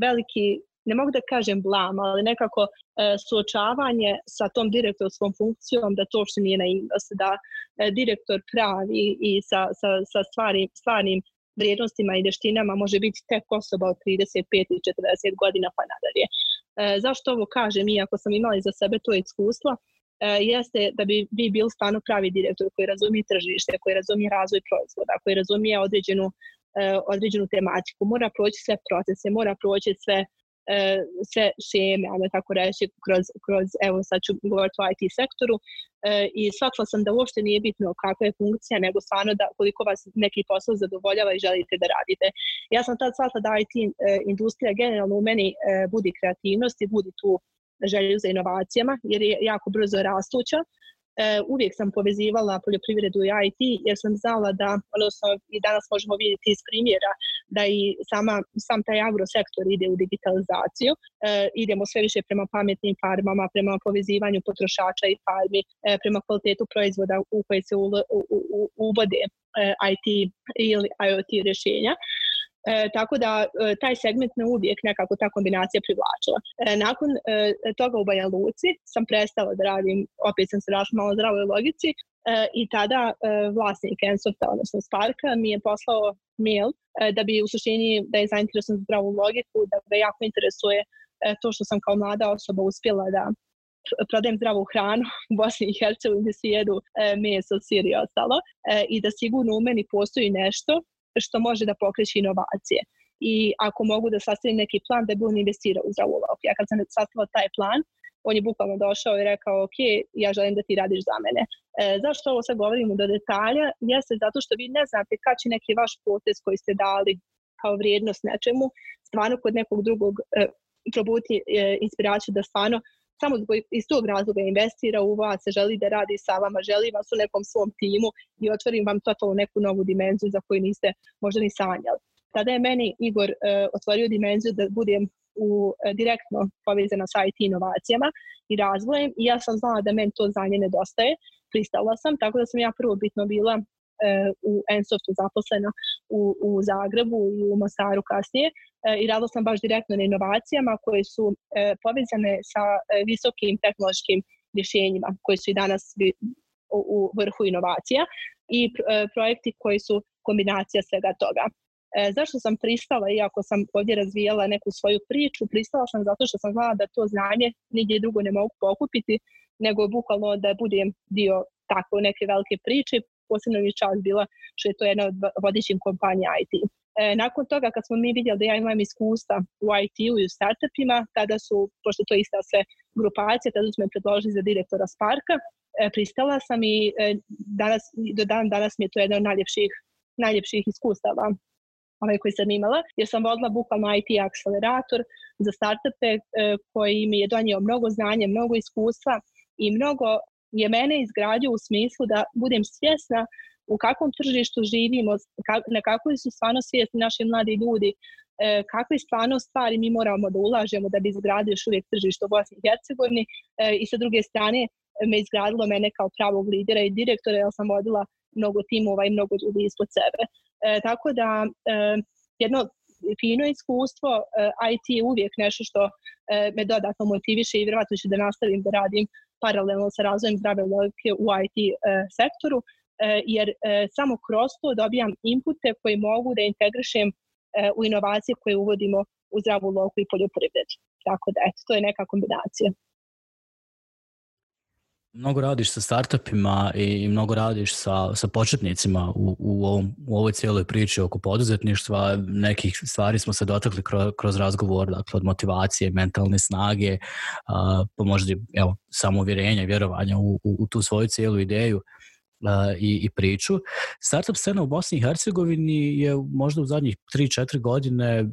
veliki ne mogu da kažem blam, ali nekako e, suočavanje sa tom direktorskom funkcijom da to što nije naivnost, da e, direktor pravi i sa, sa, sa stvarnim, stvarnim vrijednostima i veštinama može biti tek osoba od 35 i 40 godina pa nadalje. E, zašto ovo kažem, iako sam imala za sebe to iskustvo, e, jeste da bi vi bili stvarno pravi direktor koji razumije tržište, koji razumije razvoj proizvoda, koji razumije određenu, e, određenu tematiku, mora proći sve procese, mora proći sve E, sve šeme, ajmo tako reći, kroz, kroz evo sad ću govoriti o IT sektoru e, i shvatila sam da uopšte nije bitno kakva je funkcija, nego stvarno da koliko vas neki posao zadovoljava i želite da radite. Ja sam tad shvatila da IT e, industrija generalno u meni budi kreativnost i budi tu želju za inovacijama, jer je jako brzo rastuća e, uvijek sam povezivala poljoprivredu i IT jer sam znala da, odnosno i danas možemo vidjeti iz primjera da i sama, sam taj agrosektor ide u digitalizaciju, e, idemo sve više prema pametnim farmama, prema povezivanju potrošača i farmi, e, prema kvalitetu proizvoda u koje se uvode e, IT ili IoT rješenja. E, tako da e, taj segment me uvijek nekako ta kombinacija privlačila. E, nakon e, toga u Banja Luci sam prestala da radim, opet sam se rašla malo zdravoj logici i tada e, vlasnik Ensofta, odnosno Sparka, mi je poslao mail e, da bi u suštini da je zainteresovan za zdravu logiku, da ga jako interesuje to što sam kao mlada osoba uspjela da prodajem zdravu hranu u Bosni i Hercegovini gdje se jedu meso, sir i ostalo i da sigurno u meni postoji nešto što može da pokreće inovacije. I ako mogu da sastavim neki plan da bi on investirao u zdravu loku. Ja kad sam sastavila taj plan, on je bukvalno došao i rekao, ok, ja želim da ti radiš za mene. E, zašto ovo sad govorimo do detalja? Jeste zato što vi ne znate kad će neki vaš potez koji ste dali kao vrijednost nečemu, stvarno kod nekog drugog e, probuti e, inspiraciju da stvarno samo iz tog razloga investira u vas, želi da radi sa vama, želi vas u nekom svom timu i otvorim vam totalno neku novu dimenziju za koju niste možda ni sanjali. Tada je meni Igor uh, otvorio dimenziju da budem u, uh, direktno povezana sa IT inovacijama i razvojem i ja sam znala da meni to znanje nedostaje, pristala sam, tako da sam ja prvo bitno bila u Ensoftu zaposlena u, u Zagrebu i u Mostaru kasnije i radila sam baš direktno na inovacijama koje su povezane sa visokim tehnološkim rješenjima koji su i danas u vrhu inovacija i projekti koji su kombinacija svega toga. E, zašto sam pristala, iako sam ovdje razvijala neku svoju priču, pristala sam zato što sam znala da to znanje nigdje drugo ne mogu pokupiti, nego bukvalno da budem dio tako neke velike priče posebno mi čast bila što je to jedna od vodećih kompanija IT. E, nakon toga kad smo mi vidjeli da ja imam iskustva u IT-u i u startupima, tada su, pošto to ista sve grupacije, tada su me predložili za direktora Sparka, e, pristala sam i e, danas, do dan danas mi je to jedna od najljepših, najljepših iskustava ovaj koji sam imala, jer sam vodila bukvalno IT akcelerator za startupe e, koji mi je donio mnogo znanja, mnogo iskustva i mnogo je mene izgradio u smislu da budem svjesna u kakvom tržištu živimo, na kakvoj su stvarno svjesni naši mladi ljudi, e, kakve stvarno stvari mi moramo da ulažemo da bi izgradio još uvijek tržište u Bosni i Hercegovini e, i sa druge strane me izgradilo mene kao pravog lidera i direktora, jer sam vodila mnogo timova i mnogo ljudi ispod sebe. E, tako da jedno fino iskustvo, IT je uvijek nešto što me dodatno motiviše i vjerovatno ću da nastavim da radim paralelno sa razvojem zdrave logike u IT e, sektoru, e, jer e, samo kroz to dobijam inpute koji mogu da integrišem e, u inovacije koje uvodimo u zdravu loku i poljoprivredu. Tako da, eto, to je neka kombinacija. Mnogo radiš sa startupima i mnogo radiš sa, sa početnicima u, u, ovom, u ovoj cijeloj priči oko poduzetništva. Nekih stvari smo se dotakli kroz, kroz razgovor, dakle od motivacije, mentalne snage, a, pa možda evo, samouvjerenja vjerovanja u, u, u tu svoju cijelu ideju a, i, i priču. Startup scena u Bosni i Hercegovini je možda u zadnjih 3-4 godine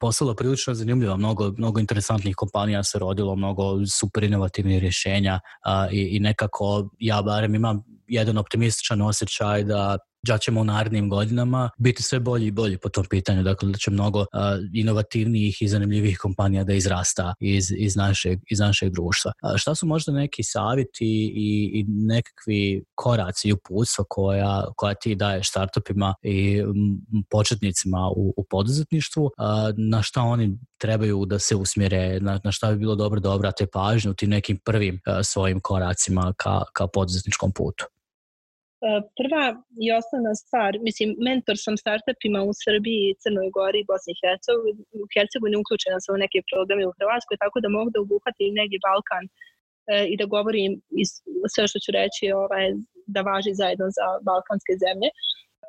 postala prilično zanimljiva, mnogo, mnogo interesantnih kompanija se rodilo, mnogo super inovativnih rješenja a, i, i nekako ja barem imam jedan optimističan osjećaj da da ćemo u narednim godinama biti sve bolji i bolji po tom pitanju, dakle da će mnogo uh, inovativnijih i zanimljivih kompanija da izrasta iz, iz, našeg, iz našeg društva. Uh, šta su možda neki savjeti i, i nekakvi koraci i uputstva koja, koja ti daješ startupima i početnicima u, u poduzetništvu, uh, na šta oni trebaju da se usmjere, na, na šta bi bilo dobro da obrate pažnju u tim nekim prvim svojim koracima ka, ka poduzetničkom putu? E, prva i osnovna stvar, mislim, mentor sam startupima u Srbiji, Crnoj Gori i Bosni i Hercegovini, u Hercegovini uključena sam u neke programe u Hrvatskoj, tako da mogu da obuhvatim neki Balkan e, i da govorim iz, sve što ću reći ovaj, da važi zajedno za balkanske zemlje.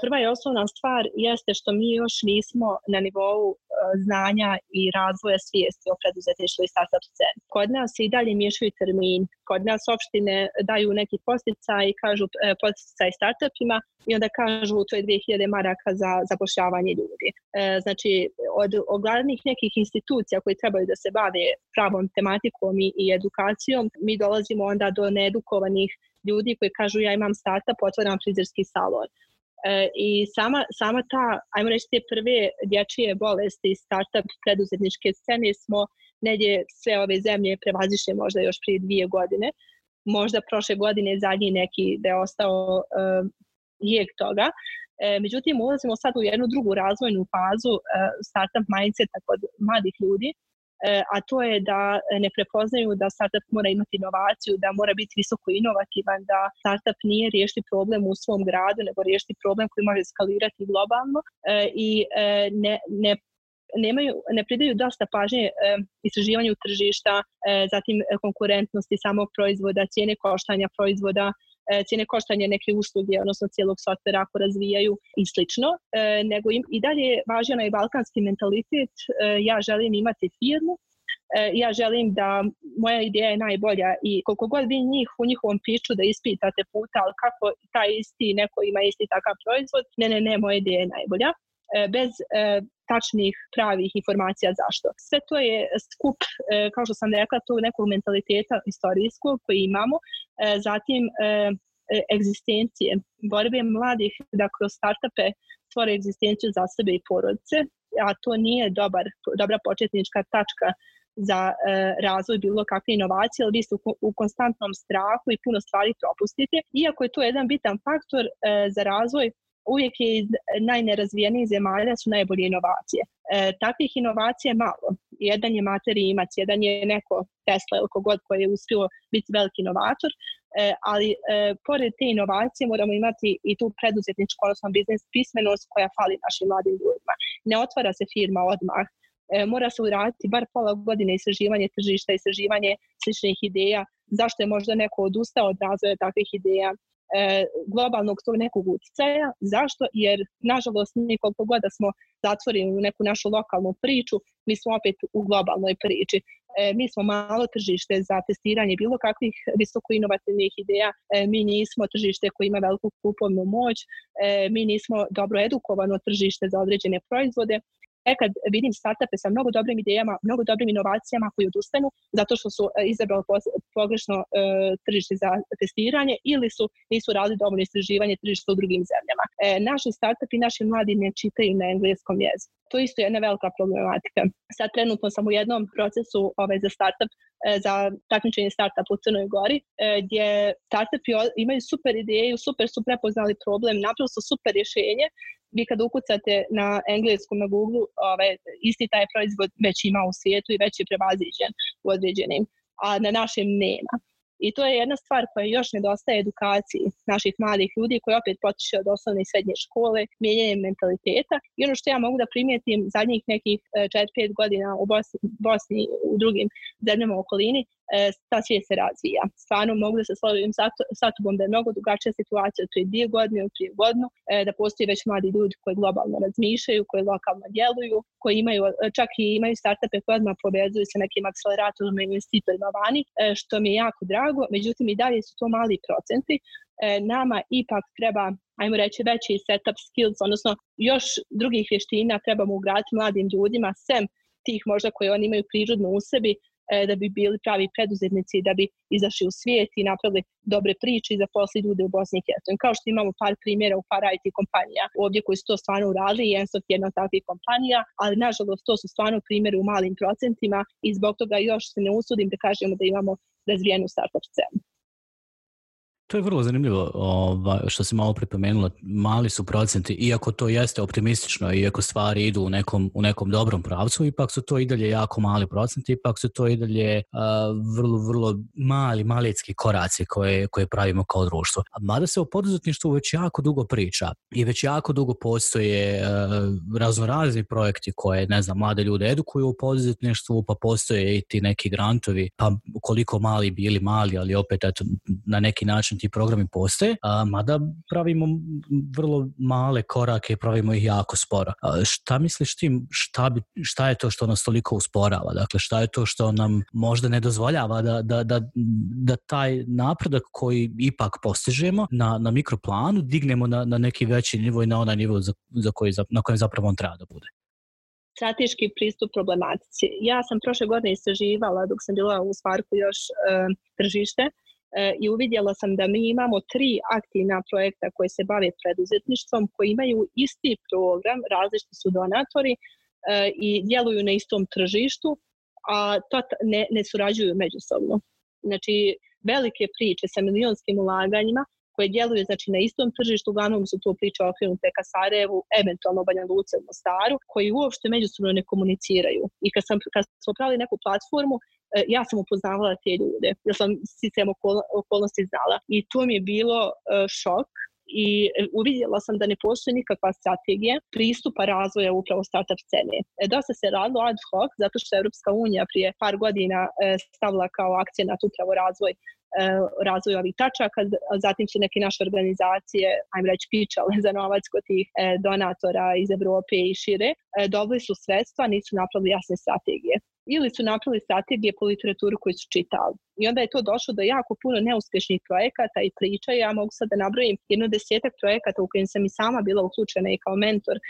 Prva i osnovna stvar jeste što mi još nismo na nivou uh, znanja i razvoja svijesti o preduzetništvu i startup sceni. Kod nas i dalje miješaju termin, kod nas opštine daju neki posticaj i kažu uh, posticaj startupima i onda kažu to je 2000 maraka za zapošljavanje ljudi. Uh, znači, od, glavnih nekih institucija koji trebaju da se bave pravom tematikom i, i edukacijom, mi dolazimo onda do needukovanih ljudi koji kažu ja imam startup, otvaram frizerski salon. E, I sama, sama ta, ajmo reći, te prve dječije bolesti startup preduzetničke scene smo negdje sve ove zemlje prevazišli možda još prije dvije godine. Možda prošle godine zadnji neki da je ostao uh, jeg toga. E, međutim, ulazimo sad u jednu drugu razvojnu fazu uh, startup mindseta kod mladih ljudi E, a to je da ne prepoznaju da startup mora imati inovaciju, da mora biti visoko inovativan, da startup nije riješiti problem u svom gradu, nego riješiti problem koji može skalirati globalno. E, i e, ne, ne nemaju, ne pridaju dosta pažnje e, istraživanju tržišta, e, zatim konkurentnosti samog proizvoda, cijene koštanja proizvoda, E, cijene koštanja neke usluge, odnosno cijelog softvera ako razvijaju i slično, e, nego im, i dalje važi onaj balkanski mentalitet, e, ja želim imati firmu, ja želim da moja ideja je najbolja i koliko god vi njih u njihovom piču da ispitate puta, ali kako taj isti neko ima isti takav proizvod, ne, ne, ne, moja ideja je najbolja. Bez tačnih pravih informacija zašto. Sve to je skup, kao što sam rekla, tog nekog mentaliteta istorijskog koji imamo, zatim egzistencije, borbe mladih da kroz startupe stvore egzistenciju za sebe i porodice, a to nije dobar, dobra početnička tačka za e, razvoj bilo kakve inovacije, ali vi ste u, u konstantnom strahu i puno stvari propustite. Iako je to jedan bitan faktor e, za razvoj uvijek je iz najnerazvijenijih zemalja su najbolje inovacije. E, takvih inovacija je malo. Jedan je materiji imac, jedan je neko Tesla ili kogod koji je uspio biti veliki inovator, e, ali e, pored te inovacije moramo imati i tu preduzetničku, odnosno biznis pismenost koja fali našim mladim ljudima. Ne otvara se firma odmah, e, mora se uraditi bar pola godine istraživanje tržišta, istraživanje sličnih ideja, zašto je možda neko odustao od razvoja takvih ideja, e, globalnog tog nekog utjecaja. Zašto? Jer, nažalost, mi koliko god da smo zatvorili u neku našu lokalnu priču, mi smo opet u globalnoj priči. E, mi smo malo tržište za testiranje bilo kakvih visoko inovativnih ideja, e, mi nismo tržište koji ima veliku kupovnu moć, e, mi nismo dobro edukovano tržište za određene proizvode E kad vidim startupe sa mnogo dobrim idejama, mnogo dobrim inovacijama koji odustanu zato što su e, izabrali pogrešno e, tržište za testiranje ili su nisu radili dovoljno istraživanje tržišta u drugim zemljama. E, naši startupi, naši mladi ne čitaju na engleskom jeziku. To je isto jedna velika problematika. Sad trenutno sam u jednom procesu ovaj, za startup, e, za takmičenje startup u Crnoj Gori, e, gdje startupi imaju super ideju, super su prepoznali problem, su super rješenje, vi kad ukucate na engleskom na Google, ovaj, isti taj proizvod već ima u svijetu i već je prevaziđen u određenim, a na našem nema. I to je jedna stvar koja još nedostaje edukaciji naših mladih ljudi koji opet potiče od osnovne i srednje škole, mijenjanje mentaliteta. I ono što ja mogu da primijetim zadnjih nekih 4-5 e, godina u Bosni, Bosni u drugim zemljama u okolini, ta svijet se razvija. Stvarno mogu da se slovim sa tobom da je mnogo drugačija situacija od prije dvije godine ili prije godinu, e, da postoji već mladi ljudi koji globalno razmišljaju, koji lokalno djeluju, koji imaju, e, čak i imaju startupe koje odmah povezuju sa nekim akceleratorima i investitorima vani, što mi je jako drago, međutim i dalje su to mali procenti. Nama ipak treba ajmo reći, veći setup skills, odnosno još drugih vještina trebamo ugraditi mladim ljudima, sem tih možda koje oni imaju prirodno u sebi, E, da bi bili pravi preduzetnici, da bi izašli u svijet i napravili dobre priče i zaposli ljude u Bosni i Hercegovini. Kao što imamo par primjera u par IT kompanija ovdje koji su to stvarno uradili i Ensoft je jedna od takvih kompanija, ali nažalost to su stvarno primjeri u malim procentima i zbog toga još se ne usudim da kažemo da imamo razvijenu startup scenu. To je vrlo zanimljivo ovaj, što si malo pripomenula. Mali su procenti, iako to jeste optimistično, iako stvari idu u nekom, u nekom dobrom pravcu, ipak su to i dalje jako mali procenti, ipak su to i dalje uh, vrlo, vrlo mali, malicki koraci koje, koje pravimo kao društvo. Mada se o poduzetništvu već jako dugo priča i već jako dugo postoje uh, raznorazni projekti koje, ne znam, mlade ljude edukuju u poduzetništvu, pa postoje i ti neki grantovi, pa koliko mali bili mali, ali opet eto, na neki način ti programi postoje, a, mada pravimo vrlo male korake, pravimo ih jako sporo. A, šta misliš tim, šta, bi, šta je to što nas toliko usporava? Dakle, šta je to što nam možda ne dozvoljava da, da, da, da taj napredak koji ipak postižemo na, na mikroplanu dignemo na, na neki veći nivo i na onaj nivo za, za koji, na kojem zapravo on treba da bude? strateški pristup problematici. Ja sam prošle godine istraživala dok sam bila u Sparku još e, tržište i uvidjela sam da mi imamo tri aktivna projekta koji se bave preduzetništvom, koji imaju isti program, različiti su donatori e, i djeluju na istom tržištu, a to ne, ne surađuju međusobno. Znači, velike priče sa milionskim ulaganjima koje djeluju znači, na istom tržištu, uglavnom su to priče okrenute ka Sarajevu, eventualno Banja Luce u Mostaru, koji uopšte međusobno ne komuniciraju. I kad, sam, kad smo pravili neku platformu, E, ja sam upoznavala te ljude, jer sam sistem okolnosti znala. I to mi je bilo e, šok i uvidjela sam da ne postoji nikakva strategija pristupa razvoja upravo startup scene. E, dosta se radilo ad hoc, zato što je Europska unija prije par godina stavila kao akcenat upravo razvoj razvoj ovih tačaka, zatim su neke naše organizacije, ajmo reći, pičale za novac kod tih donatora iz Evrope i šire, dobili su sredstva, nisu napravili jasne strategije ili su napravili strategije po literaturu koju su čitali. I onda je to došlo do jako puno neuspješnih projekata i priča. Ja mogu sad da nabrojim jedno desetak projekata u kojim sam i sama bila uključena i kao mentor e,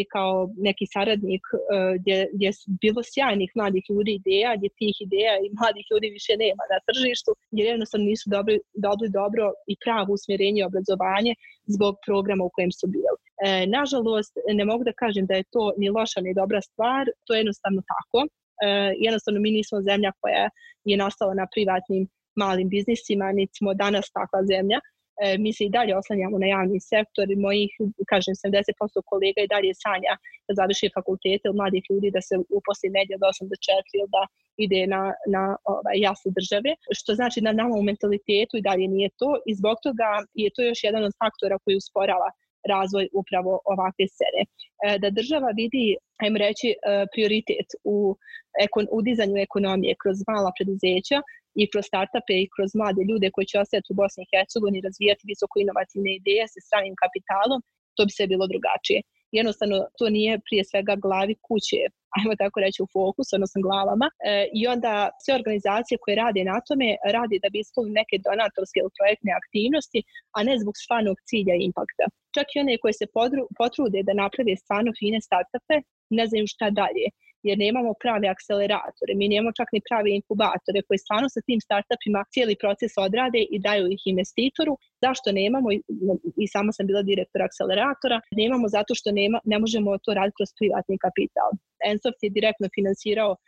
i kao neki saradnik e, gdje, gdje su bilo sjajnih mladih ljudi ideja, gdje tih ideja i mladih ljudi više nema na tržištu, jer jednostavno nisu dobri, dobri dobro i pravo usmjerenje i obrazovanje zbog programa u kojem su bili. E, nažalost, ne mogu da kažem da je to ni loša ni dobra stvar, to je jednostavno tako. E, jednostavno mi nismo zemlja koja je nastala na privatnim malim biznisima, niti smo danas takva zemlja. E, mi se i dalje oslanjamo na javni sektor i mojih, kažem, 70% kolega i dalje sanja da završi fakultete od mladih ljudi da se uposli negdje od 8 do 4 ili da ide na, na ovaj, jasne države, što znači da nama u mentalitetu i dalje nije to i zbog toga je to još jedan od faktora koji usporava razvoj upravo ovakve scene. E, da država vidi, ajmo reći, e, prioritet u, u dizanju ekonomije kroz mala preduzeća i kroz startupe i kroz mlade ljude koji će ostati u Bosni i Hercegovini razvijati visoko inovativne ideje sa stranim kapitalom, to bi se bilo drugačije jednostavno to nije prije svega glavi kuće, ajmo tako reći u fokus, odnosno glavama. E, I onda sve organizacije koje rade na tome radi da bi ispunili neke donatorske ili projektne aktivnosti, a ne zbog stvarnog cilja i impakta. Čak i one koje se potrude da naprave stvarno fine startupe, ne znaju šta dalje jer nemamo prave akceleratore, mi nemamo čak ni prave inkubatore koji stvarno sa tim startupima cijeli proces odrade i daju ih investitoru. Zašto nemamo, i sama sam bila direktor akceleratora, nemamo zato što nema, ne možemo to raditi kroz privatni kapital. Ensoft je direktno finansirao e,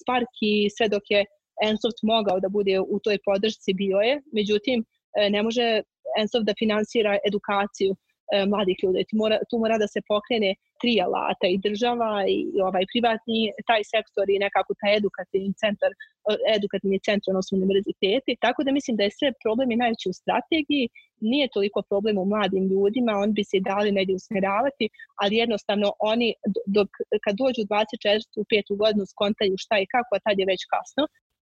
Spark i sve dok je Ensoft mogao da bude u toj podršci bio je, međutim e, ne može Ensoft da finansira edukaciju mladih ljudi. Tu mora, tu mora da se pokrene tri alata i država i ovaj privatni taj sektor i nekako taj edukativni centar edukativni centar, odnosno univerziteti. Tako da mislim da je sve problem i najveći u strategiji, nije toliko problem u mladim ljudima, oni bi se dali negdje usmjeravati, ali jednostavno oni dok, kad dođu u 24. u petu godinu skontaju šta i kako, a tad je već kasno.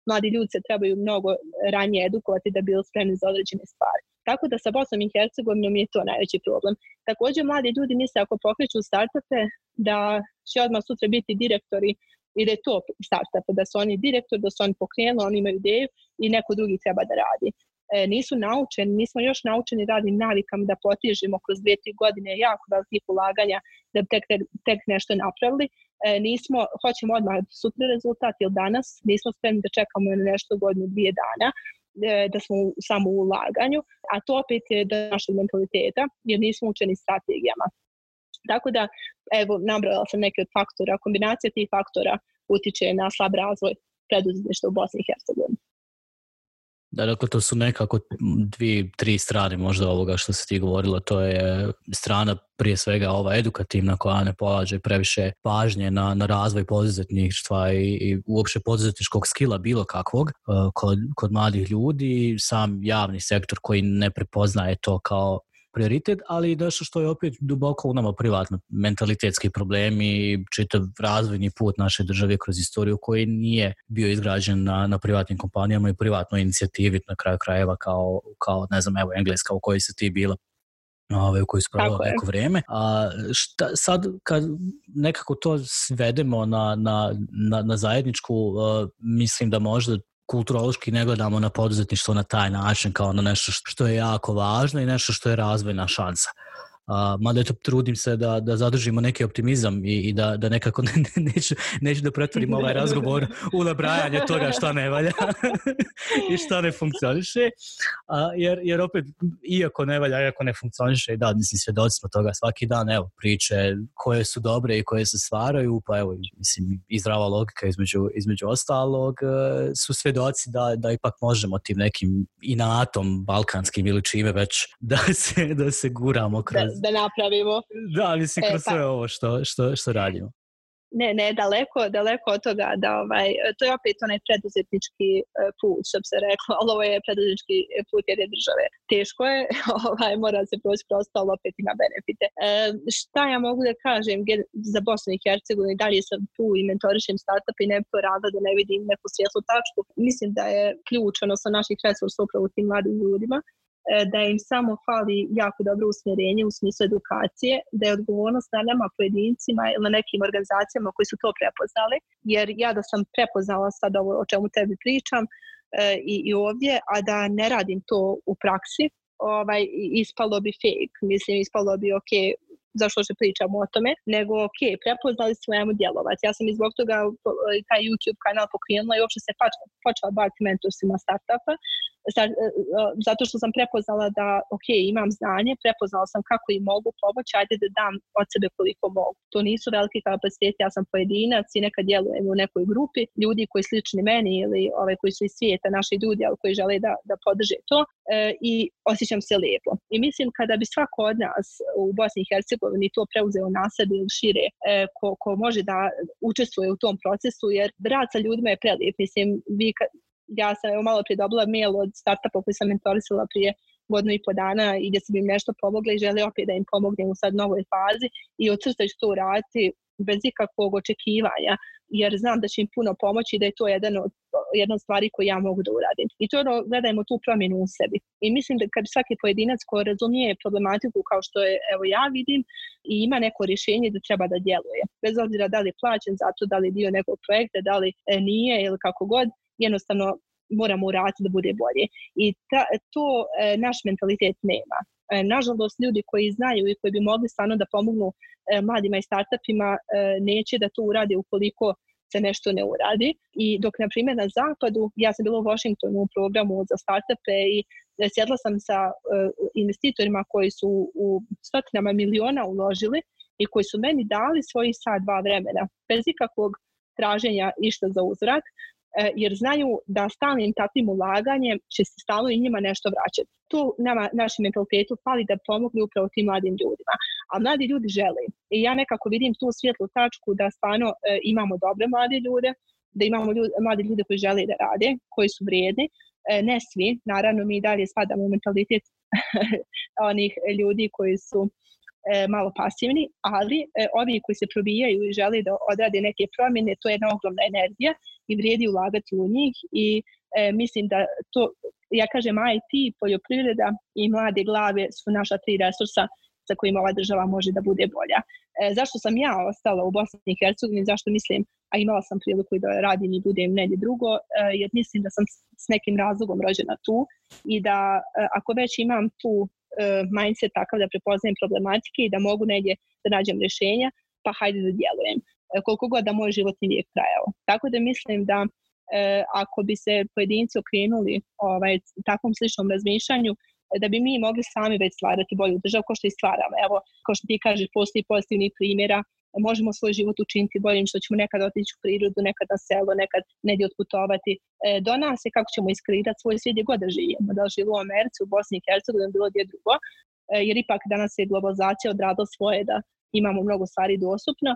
Mladi ljudi se trebaju mnogo ranije edukovati da bi bili spremni za određene stvari. Tako da sa Bosnom i Hercegovinom je to najveći problem. Također mladi ljudi misle ako pokreću startupe da će odmah sutra biti direktori i da je to startup, da su oni direktor, da su oni pokrenuli, oni imaju ideju i neko drugi treba da radi. e, nisu naučeni, nismo još naučeni radnim navikama da potižemo kroz dvije, tri godine jako velikih ulaganja da bi tek, tek, tek nešto napravili. E, nismo, hoćemo odmah sutra rezultat ili danas, nismo spremni da čekamo na nešto godinu, dvije dana e, da smo u, samo u ulaganju, a to opet je do našeg mentaliteta, jer nismo učeni strategijama. Tako da, evo, nabrala sam neke od faktora, kombinacija tih faktora utiče na slab razvoj preduzetništva u Bosni i Hercegovini. Da, dakle, to su nekako dvije, tri strane možda ovoga što se ti govorila. To je strana prije svega ova edukativna koja ne polaže previše pažnje na, na razvoj poduzetništva i, i uopšte poduzetničkog skila bilo kakvog uh, kod, kod mladih ljudi. Sam javni sektor koji ne prepoznaje to kao prioritet, ali i nešto što je opet duboko u nama privatno, mentalitetski problemi, čitav razvojni put naše države kroz istoriju koji nije bio izgrađen na, na privatnim kompanijama i privatnoj inicijativi na kraju krajeva kao, kao ne znam, evo Engleska u kojoj se ti bila ove, u kojoj su provela neko vreme. A šta, sad kad nekako to svedemo na, na, na, na zajedničku, uh, mislim da možda kulturološki ne gledamo na poduzetništvo na taj način kao na nešto što je jako važno i nešto što je razvojna šansa. Uh, mada eto, trudim se da, da zadržimo neki optimizam i, i da, da nekako ne, ne, neću, neću da pretvorim ovaj razgovor u nabrajanje toga šta ne valja i šta ne funkcioniše. A, jer, jer opet, iako ne valja, iako ne funkcioniše, da, mislim, svedoci smo toga svaki dan, evo, priče koje su dobre i koje se stvaraju, pa evo, mislim, i zdrava logika između, između ostalog, e, su svedoci da, da ipak možemo tim nekim inatom balkanskim ili čime već da se, da se guramo kroz, da napravimo. Da, mislim, kroz e, pa. sve ovo što, što, što radimo. Ne, ne, daleko, daleko od toga da ovaj, to je opet onaj preduzetnički e, put, što bi se reklo, ali ovo je preduzetnički put jedne države. Teško je, ovaj, mora se proći prosto, ali opet ima benefite. E, šta ja mogu da kažem za Bosnu i Hercegovini, dalje sam tu i mentorišem startup i ne bi to rada da ne vidim neku svjetlu tačku. Mislim da je ključ, odnosno naših resursa upravo tim mladim ljudima, E, da im samo fali jako dobro usmjerenje u smislu edukacije, da je odgovornost na nama pojedincima ili na nekim organizacijama koji su to prepoznali, jer ja da sam prepoznala sad ovo o čemu tebi pričam e, i, i ovdje, a da ne radim to u praksi, ovaj, ispalo bi fake, mislim, ispalo bi ok, zašto se pričamo o tome, nego ok, prepoznali smo, ajmo djelovati. Ja sam i zbog toga taj YouTube kanal pokrenula i uopšte se počela baviti mentorsima startupa, E, e, zato što sam prepoznala da, ok, imam znanje, prepoznala sam kako im mogu pomoći, ajde da dam od sebe koliko mogu. To nisu veliki kapaciteti, ja sam pojedinac i nekad djelujem u nekoj grupi ljudi koji slični meni ili ove koji su iz svijeta, naši ljudi, ali koji žele da, da podrže to e, i osjećam se lijepo. I mislim kada bi svako od nas u Bosni i Hercegovini to preuzeo na sebi ili šire, e, ko, ko može da učestvuje u tom procesu, jer rad sa ljudima je prelijep. Mislim, vi ja sam evo malo prije dobila mail od startupa koji sam mentorisala prije godinu i po dana i gdje sam im nešto pomogla i žele opet da im pomognem u sad novoj fazi i od srca ću to uraditi bez ikakvog očekivanja, jer znam da će im puno pomoći da je to jedan od, jedna od stvari koje ja mogu da uradim. I to ono, gledajmo tu promjenu u sebi. I mislim da kad svaki pojedinac ko razumije problematiku kao što je evo ja vidim i ima neko rješenje da treba da djeluje. Bez obzira da li je plaćen za to, da li je dio nekog projekta, da li e, nije ili kako god, jednostavno moramo uraditi da bude bolje. I ta, to e, naš mentalitet nema. E, nažalost, ljudi koji znaju i koji bi mogli stvarno da pomognu e, mladima i startupima e, neće da to urade ukoliko se nešto ne uradi. I dok, na primjer, na zapadu, ja sam bila u Washingtonu u programu za startupe i e, sjedla sam sa e, investitorima koji su u stotinama miliona uložili i koji su meni dali svoji sad dva vremena, bez ikakvog traženja išta za uzvrat, E, jer znaju da stalnim takvim ulaganjem će se stalno i njima nešto vraćati. Tu nama, našem mentalitetu fali da pomogli upravo tim mladim ljudima. A mladi ljudi žele. I ja nekako vidim tu svjetlu tačku da stvarno e, imamo dobre mlade ljude, da imamo ljudi, mlade ljude koji žele da rade, koji su vrijedni. E, ne svi, naravno mi dalje spadamo u mentalitet onih ljudi koji su e, malo pasivni, ali e, ovi koji se probijaju i žele da odrade neke promjene, to je jedna ogromna energija i vrijedi ulagati u njih i e, mislim da to, ja kažem IT, poljoprivreda i mlade glave su naša tri resursa sa kojima ova država može da bude bolja. E, zašto sam ja ostala u Bosni i Hercegovini, zašto mislim, a imala sam priliku da radim i budem negdje drugo, e, jer mislim da sam s nekim razlogom rođena tu i da e, ako već imam tu mindset takav da prepoznajem problematike i da mogu negdje da nađem rješenja, pa hajde da djelujem. E, koliko god da moj životni vijek trajao. Tako da mislim da e, ako bi se pojedinci okrenuli ovaj, takvom sličnom razmišljanju, da bi mi mogli sami već stvarati bolju državu kao što i stvaramo. Evo, kao što ti kažeš, postoji pozitivni primjera možemo svoj život učiniti boljim što ćemo nekad otići u prirodu, nekad na selo, nekad negdje otputovati. E, do nas je kako ćemo iskreirati svoj svijet gdje god da živimo, da li živimo u Americi, u Bosni i Hercegovini, bilo gdje drugo, e, jer ipak danas je globalizacija odradila svoje da imamo mnogo stvari dostupno,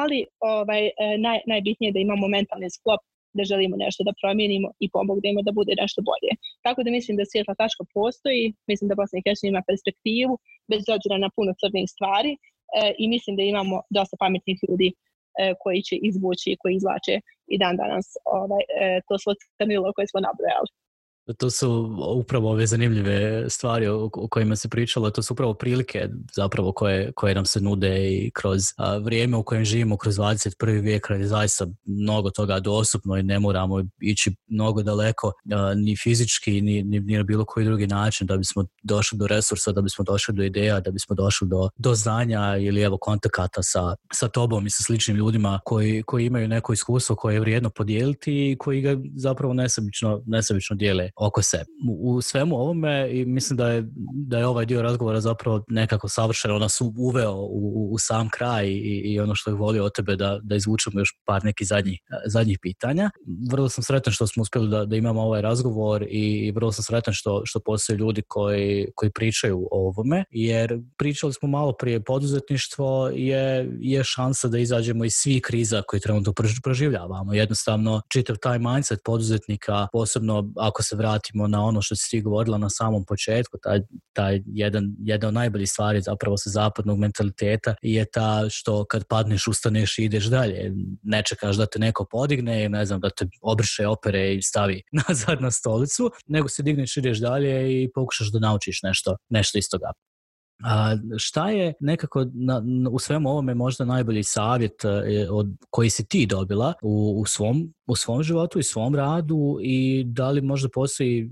ali ovaj, e, naj, najbitnije je da imamo mentalni sklop da želimo nešto da promijenimo i pomognemo da bude nešto bolje. Tako da mislim da svijetla tačka postoji, mislim da Bosna i Hercegovina ima perspektivu, bez obzira na puno crnih stvari i mislim da imamo dosta pametnih ljudi e, koji će izvući i koji izlače i dan danas ovaj, e, to svo crnilo koje smo nabrojali to su upravo ove zanimljive stvari o, kojima se pričalo, to su upravo prilike zapravo koje, koje nam se nude i kroz a, vrijeme u kojem živimo kroz 21. vijek je zaista mnogo toga dostupno i ne moramo ići mnogo daleko a, ni fizički ni, ni, ni na bilo koji drugi način da bismo došli do resursa, da bismo došli do ideja, da bismo došli do, do znanja ili evo kontakata sa, sa tobom i sa sličnim ljudima koji, koji imaju neko iskustvo koje je vrijedno podijeliti i koji ga zapravo nesebično, nesebično dijele oko sebe. U svemu ovome i mislim da je, da je ovaj dio razgovora zapravo nekako savršeno nas uveo u, u sam kraj i, i ono što je volio od tebe da, da izvučemo još par nekih zadnjih, zadnjih pitanja. Vrlo sam sretan što smo uspjeli da, da imamo ovaj razgovor i vrlo sam sretan što, što postoje ljudi koji, koji pričaju o ovome, jer pričali smo malo prije, poduzetništvo je, je šansa da izađemo iz svih kriza koje trenutno proživljavamo. Jednostavno, čitav taj mindset poduzetnika, posebno ako se vratimo na ono što si ti govorila na samom početku, taj, taj jedan, jedan od najboljih stvari zapravo sa zapadnog mentaliteta je ta što kad padneš ustaneš i ideš dalje. Ne čekaš da te neko podigne, ne znam, da te obriše opere i stavi nazad na stolicu, nego se digneš ideš dalje i pokušaš da naučiš nešto, nešto iz toga. A šta je nekako na, u svemu ovome možda najbolji savjet e, od, koji si ti dobila u, u, svom, u svom životu i svom radu i da li možda postoji e,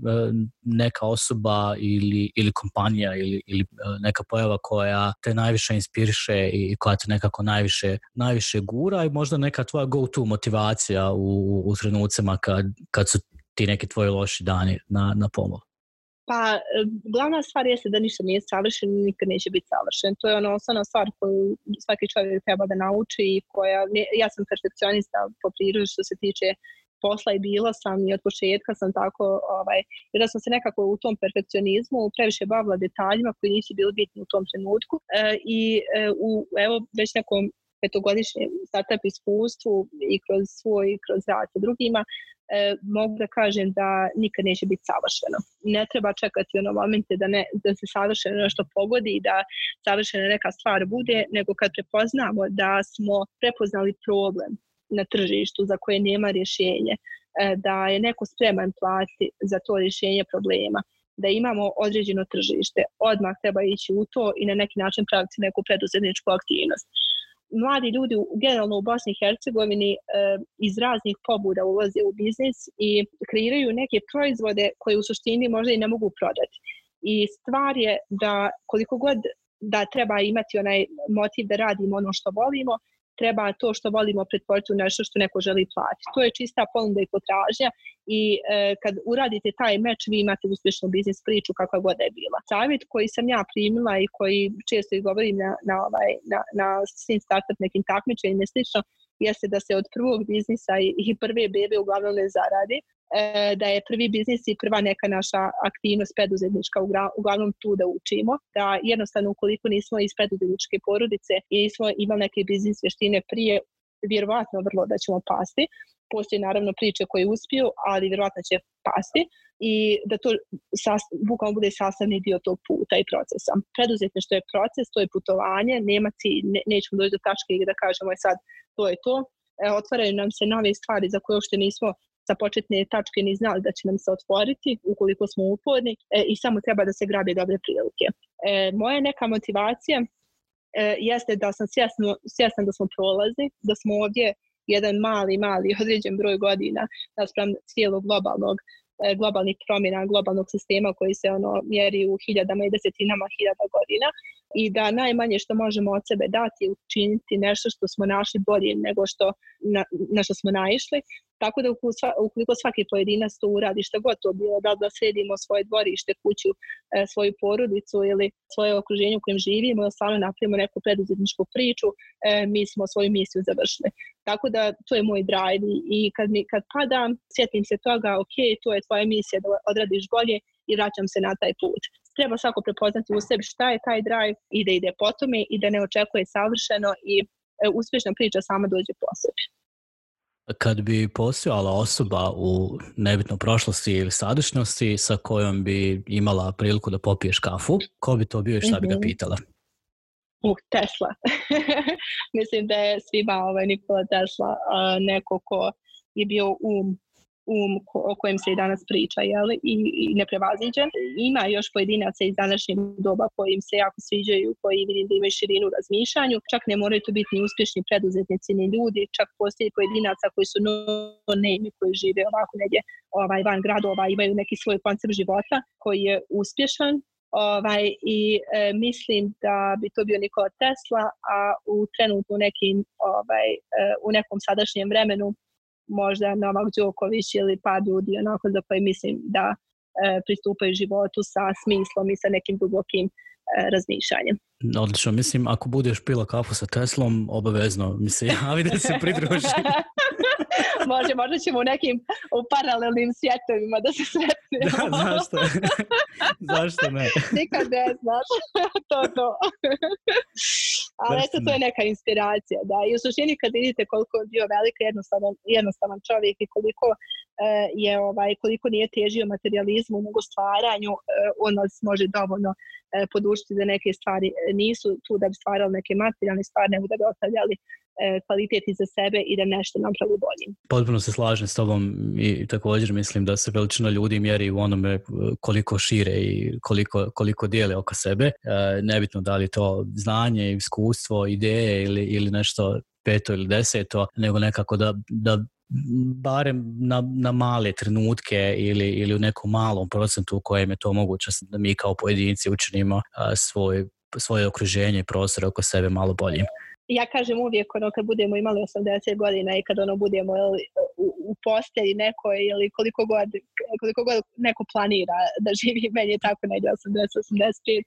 neka osoba ili, ili kompanija ili, ili e, neka pojava koja te najviše inspiriše i koja te nekako najviše, najviše gura i možda neka tvoja go-to motivacija u, u trenucima kad, kad su ti neki tvoji loši dani na, na pomoć? Pa, glavna stvar jeste da ništa nije savršeno i nikad neće biti savršen. To je ono osnovna stvar koju svaki čovjek treba da nauči i koja, ja sam perfekcionista po prirodi što se tiče posla i bila sam i od početka sam tako, ovaj, jer da sam se nekako u tom perfekcionizmu previše bavila detaljima koji nisu bili bitni u tom trenutku e, i e, u, evo, već nekom petogodišnjem startup iskustvu i kroz svoj, kroz rad sa drugima, e, mogu da kažem da nikad neće biti savršeno. Ne treba čekati ono momente da, ne, da se savršeno nešto pogodi i da savršena neka stvar bude, nego kad prepoznamo da smo prepoznali problem na tržištu za koje nema rješenje, e, da je neko spreman plati za to rješenje problema, da imamo određeno tržište, odmah treba ići u to i na neki način praviti neku preduzetničku aktivnost mladi ljudi generalno u Bosni i Hercegovini iz raznih pobuda ulaze u biznis i kreiraju neke proizvode koje u suštini možda i ne mogu prodati. I stvar je da koliko god da treba imati onaj motiv da radimo ono što volimo, treba to što volimo pretvoriti u nešto što neko želi platiti. To je čista ponuda i potražnja i e, kad uradite taj meč vi imate uspješnu biznis priču kakva god je bila. Savjet koji sam ja primila i koji često i govorim na, na, ovaj, na, na svim startup nekim takmičenjima i slično, jeste da se od prvog biznisa i, i prve bebe uglavnom ne zaradi, da je prvi biznis i prva neka naša aktivnost preduzetnička uglavnom tu da učimo, da jednostavno ukoliko nismo iz preduzetničke porodice i nismo imali neke biznis vještine prije, vjerovatno vrlo da ćemo pasti. Postoje naravno priče koje uspiju, ali vjerovatno će pasti i da to bukvalno bude sastavni dio tog puta i procesa. Preduzetništvo je proces, to je putovanje, nema cilj, ne, nećemo doći do tačke da kažemo je sad to je to. E, otvaraju nam se nove stvari za koje uopšte nismo sa početne tačke ni znali da će nam se otvoriti ukoliko smo uporni e, i samo treba da se grabe dobre prilike. E, moja neka motivacija e, jeste da sam svjesno, svjesna da smo prolazi, da smo ovdje jedan mali, mali određen broj godina naspram cijelog globalnog E, globalnih promjena, globalnog sistema koji se ono mjeri u hiljadama i desetinama hiljada godina i da najmanje što možemo od sebe dati je učiniti nešto što smo našli bolje nego što na, na što smo naišli Tako da ukoliko svaki pojedinac to uradi što god to bilo, da da sredimo svoje dvorište, kuću, e, svoju porodicu ili svoje okruženje u kojem živimo, da stvarno napravimo neku preduzetničku priču, e, mi smo svoju misiju završili. Tako da to je moj drive i kad, mi, kad padam, sjetim se toga, ok, to je tvoja misija da odradiš bolje i vraćam se na taj put. Treba svako prepoznati u sebi šta je taj drive i da ide po tome i da ne očekuje savršeno i e, uspješna priča sama dođe po sebi. Kad bi postojala osoba u nebitno prošlosti ili sadašnjosti sa kojom bi imala priliku da popiješ kafu, ko bi to bio i šta bi ga mhm. pitala? Uh, Tesla. Mislim da je svima ovaj Nikola Tesla uh, neko ko je bio um um o kojem se i danas priča jeli, i, i neprevaziđen. Ima još pojedinaca iz današnjeg doba koji im se jako sviđaju, koji vidim da imaju širinu u razmišljanju. Čak ne moraju to biti ni uspješni preduzetnici ni ljudi, čak postoji pojedinaca koji su no name koji žive ovako negdje ovaj, van gradova, imaju neki svoj koncept života koji je uspješan, ovaj, i e, mislim da bi to bio Nikola Tesla, a u trenutku nekim, ovaj, e, u nekom sadašnjem vremenu možda Novak Đoković ili pa ljudi onako za koje mislim da e, pristupaju životu sa smislom i sa nekim dubokim e, razmišljanjem. Odlično, mislim, ako budeš pila kafu sa Teslom, obavezno mi se javi da se pridruži. Može, možda ćemo u nekim u paralelnim svjetovima da se sretnemo. Da, zašto? zašto ne? Nikad ne znaš. to, to. Ali eto, to je neka inspiracija. Da. I u suštini kad vidite koliko je bio velik jednostavan, jednostavan čovjek i koliko uh, je ovaj, koliko nije težio materializmu nego stvaranju, uh, on nas može dovoljno uh, podučiti da neke stvari nisu tu da bi stvarali neke materijalne stvari, nego da bi ostavljali E, kvalitet za sebe i da nešto napravi boljim. Potpuno se slažem s tobom i također mislim da se veličina ljudi mjeri u onome e, koliko šire i koliko, koliko dijele oko sebe. E, nebitno da li to znanje, iskustvo, ideje ili, ili nešto peto ili deseto, nego nekako da, da barem na, na male trenutke ili, ili u nekom malom procentu u kojem je to moguće da mi kao pojedinci učinimo svoj, svoje okruženje i prostor oko sebe malo boljim ja kažem uvijek ono kad budemo imali 80 godina i kad ono budemo ili, u, u postelji nekoj ili koliko god, koliko god neko planira da živi, meni je tako negdje 80-85,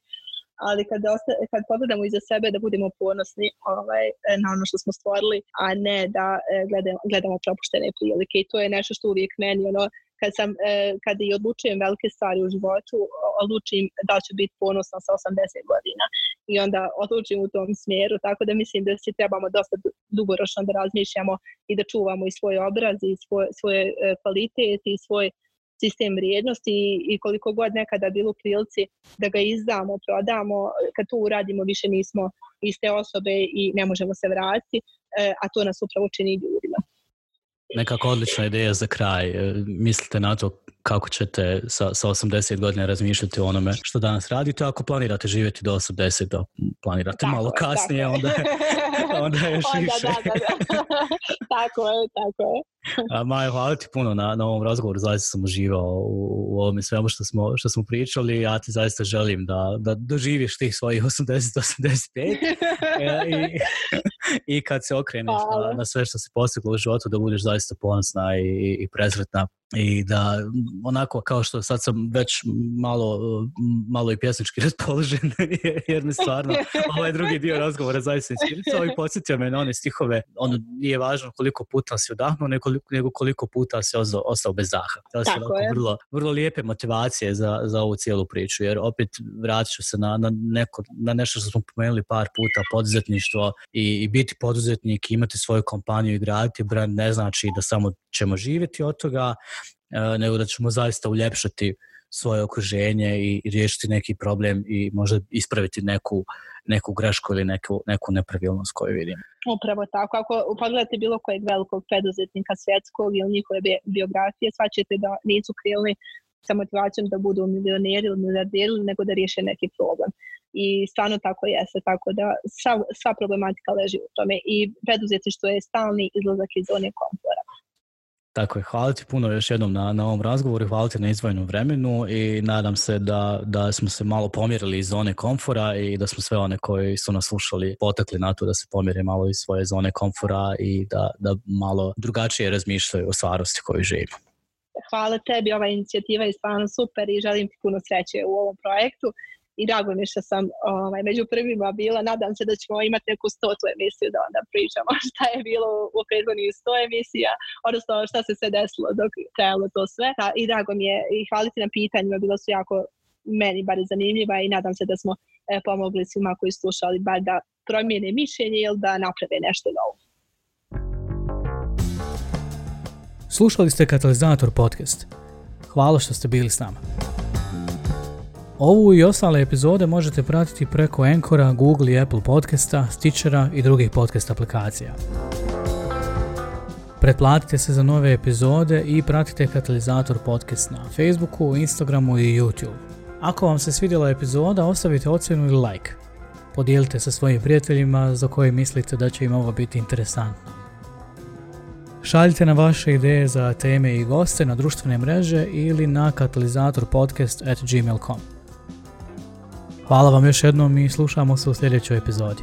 ali kad, osta, kad pogledamo iza sebe da budemo ponosni ovaj, na ono što smo stvorili, a ne da e, gledamo, gledamo propuštene prilike. I to je nešto što uvijek meni ono, kad, sam, e, kad i odlučujem velike stvari u životu, odlučim da ću biti ponosna sa 80 godina i onda odlučim u tom smjeru, tako da mislim da se trebamo dosta dugoročno da razmišljamo i da čuvamo i svoj obraz i svoje, svoje e, kvalitet i svoj sistem vrijednosti i, i koliko god nekada bilo u prilici da ga izdamo, prodamo, kad to uradimo više nismo iste osobe i ne možemo se vratiti, e, a to nas upravo čini ljudima. Nekako odlična ideja za kraj. E, mislite na to kako ćete sa, sa 80 godina razmišljati o onome što danas radite. Ako planirate živjeti do 80, da planirate tako malo kasnije, tako. onda, onda još onda, više. Da, da, da. tako je, tako je. Maja, hvala ti puno na, na ovom razgovoru, zaista sam uživao u, u ovome svemu što smo, što smo pričali, ja ti zaista želim da, da doživiš tih svojih 80-85 e, i, i kad se okreneš na, na sve što se postiglo u životu, da budeš zaista ponosna i, i presretna i da onako kao što sad sam već malo, malo i pjesnički raspoložen jer mi stvarno ovaj drugi dio razgovora zaista inspirisao i podsjetio me na one stihove ono nije važno koliko puta si udahnuo nego koliko puta si ostao, ostao bez daha. To su vrlo, vrlo lijepe motivacije za, za ovu cijelu priču jer opet vratit ću se na, na, neko, na nešto što smo pomenuli par puta poduzetništvo i, i biti poduzetnik imati svoju kompaniju i graditi brand ne znači da samo ćemo živjeti od toga nego da ćemo zaista uljepšati svoje okruženje i riješiti neki problem i možda ispraviti neku, neku grešku ili neku, neku nepravilnost koju vidim. Upravo tako. Ako pogledate bilo kojeg velikog preduzetnika svjetskog ili njihove biografije, svačete da nisu krilni sa motivacijom da budu milioneri ili milijarderi, nego da riješe neki problem. I stvarno tako jeste, tako da sva, sva problematika leži u tome i što je stalni izlazak iz zone komfora. Tako je, hvala ti puno još jednom na, na ovom razgovoru, hvala ti na izvojenom vremenu i nadam se da, da smo se malo pomjerili iz zone komfora i da smo sve one koji su nas slušali potekli na to da se pomjere malo iz svoje zone komfora i da, da malo drugačije razmišljaju o stvarnosti koju živimo. Hvala tebi, ova inicijativa je stvarno super i želim ti puno sreće u ovom projektu i drago mi što sam ovaj, među prvima bila. Nadam se da ćemo imati neku stotu emisiju da onda pričamo šta je bilo u prethodnih sto emisija, odnosno šta se sve desilo dok trajalo to sve. I drago mi je i hvala ti na pitanjima, bilo su jako meni bar zanimljiva i nadam se da smo e, pomogli svima koji slušali bar da promijene mišljenje ili da naprave nešto novo. Slušali ste Katalizator podcast. Hvala što ste bili s nama. Ovu i ostale epizode možete pratiti preko Enkora, Google i Apple podcasta, Stitchera i drugih podcast aplikacija. Pretplatite se za nove epizode i pratite Katalizator podcast na Facebooku, Instagramu i YouTube. Ako vam se svidjela epizoda, ostavite ocjenu ili like. Podijelite sa svojim prijateljima za koje mislite da će im ovo biti interesantno. Šaljite na vaše ideje za teme i goste na društvene mreže ili na katalizatorpodcast at gmail.com. Hvala vam još jednom i slušamo se u sljedećoj epizodi.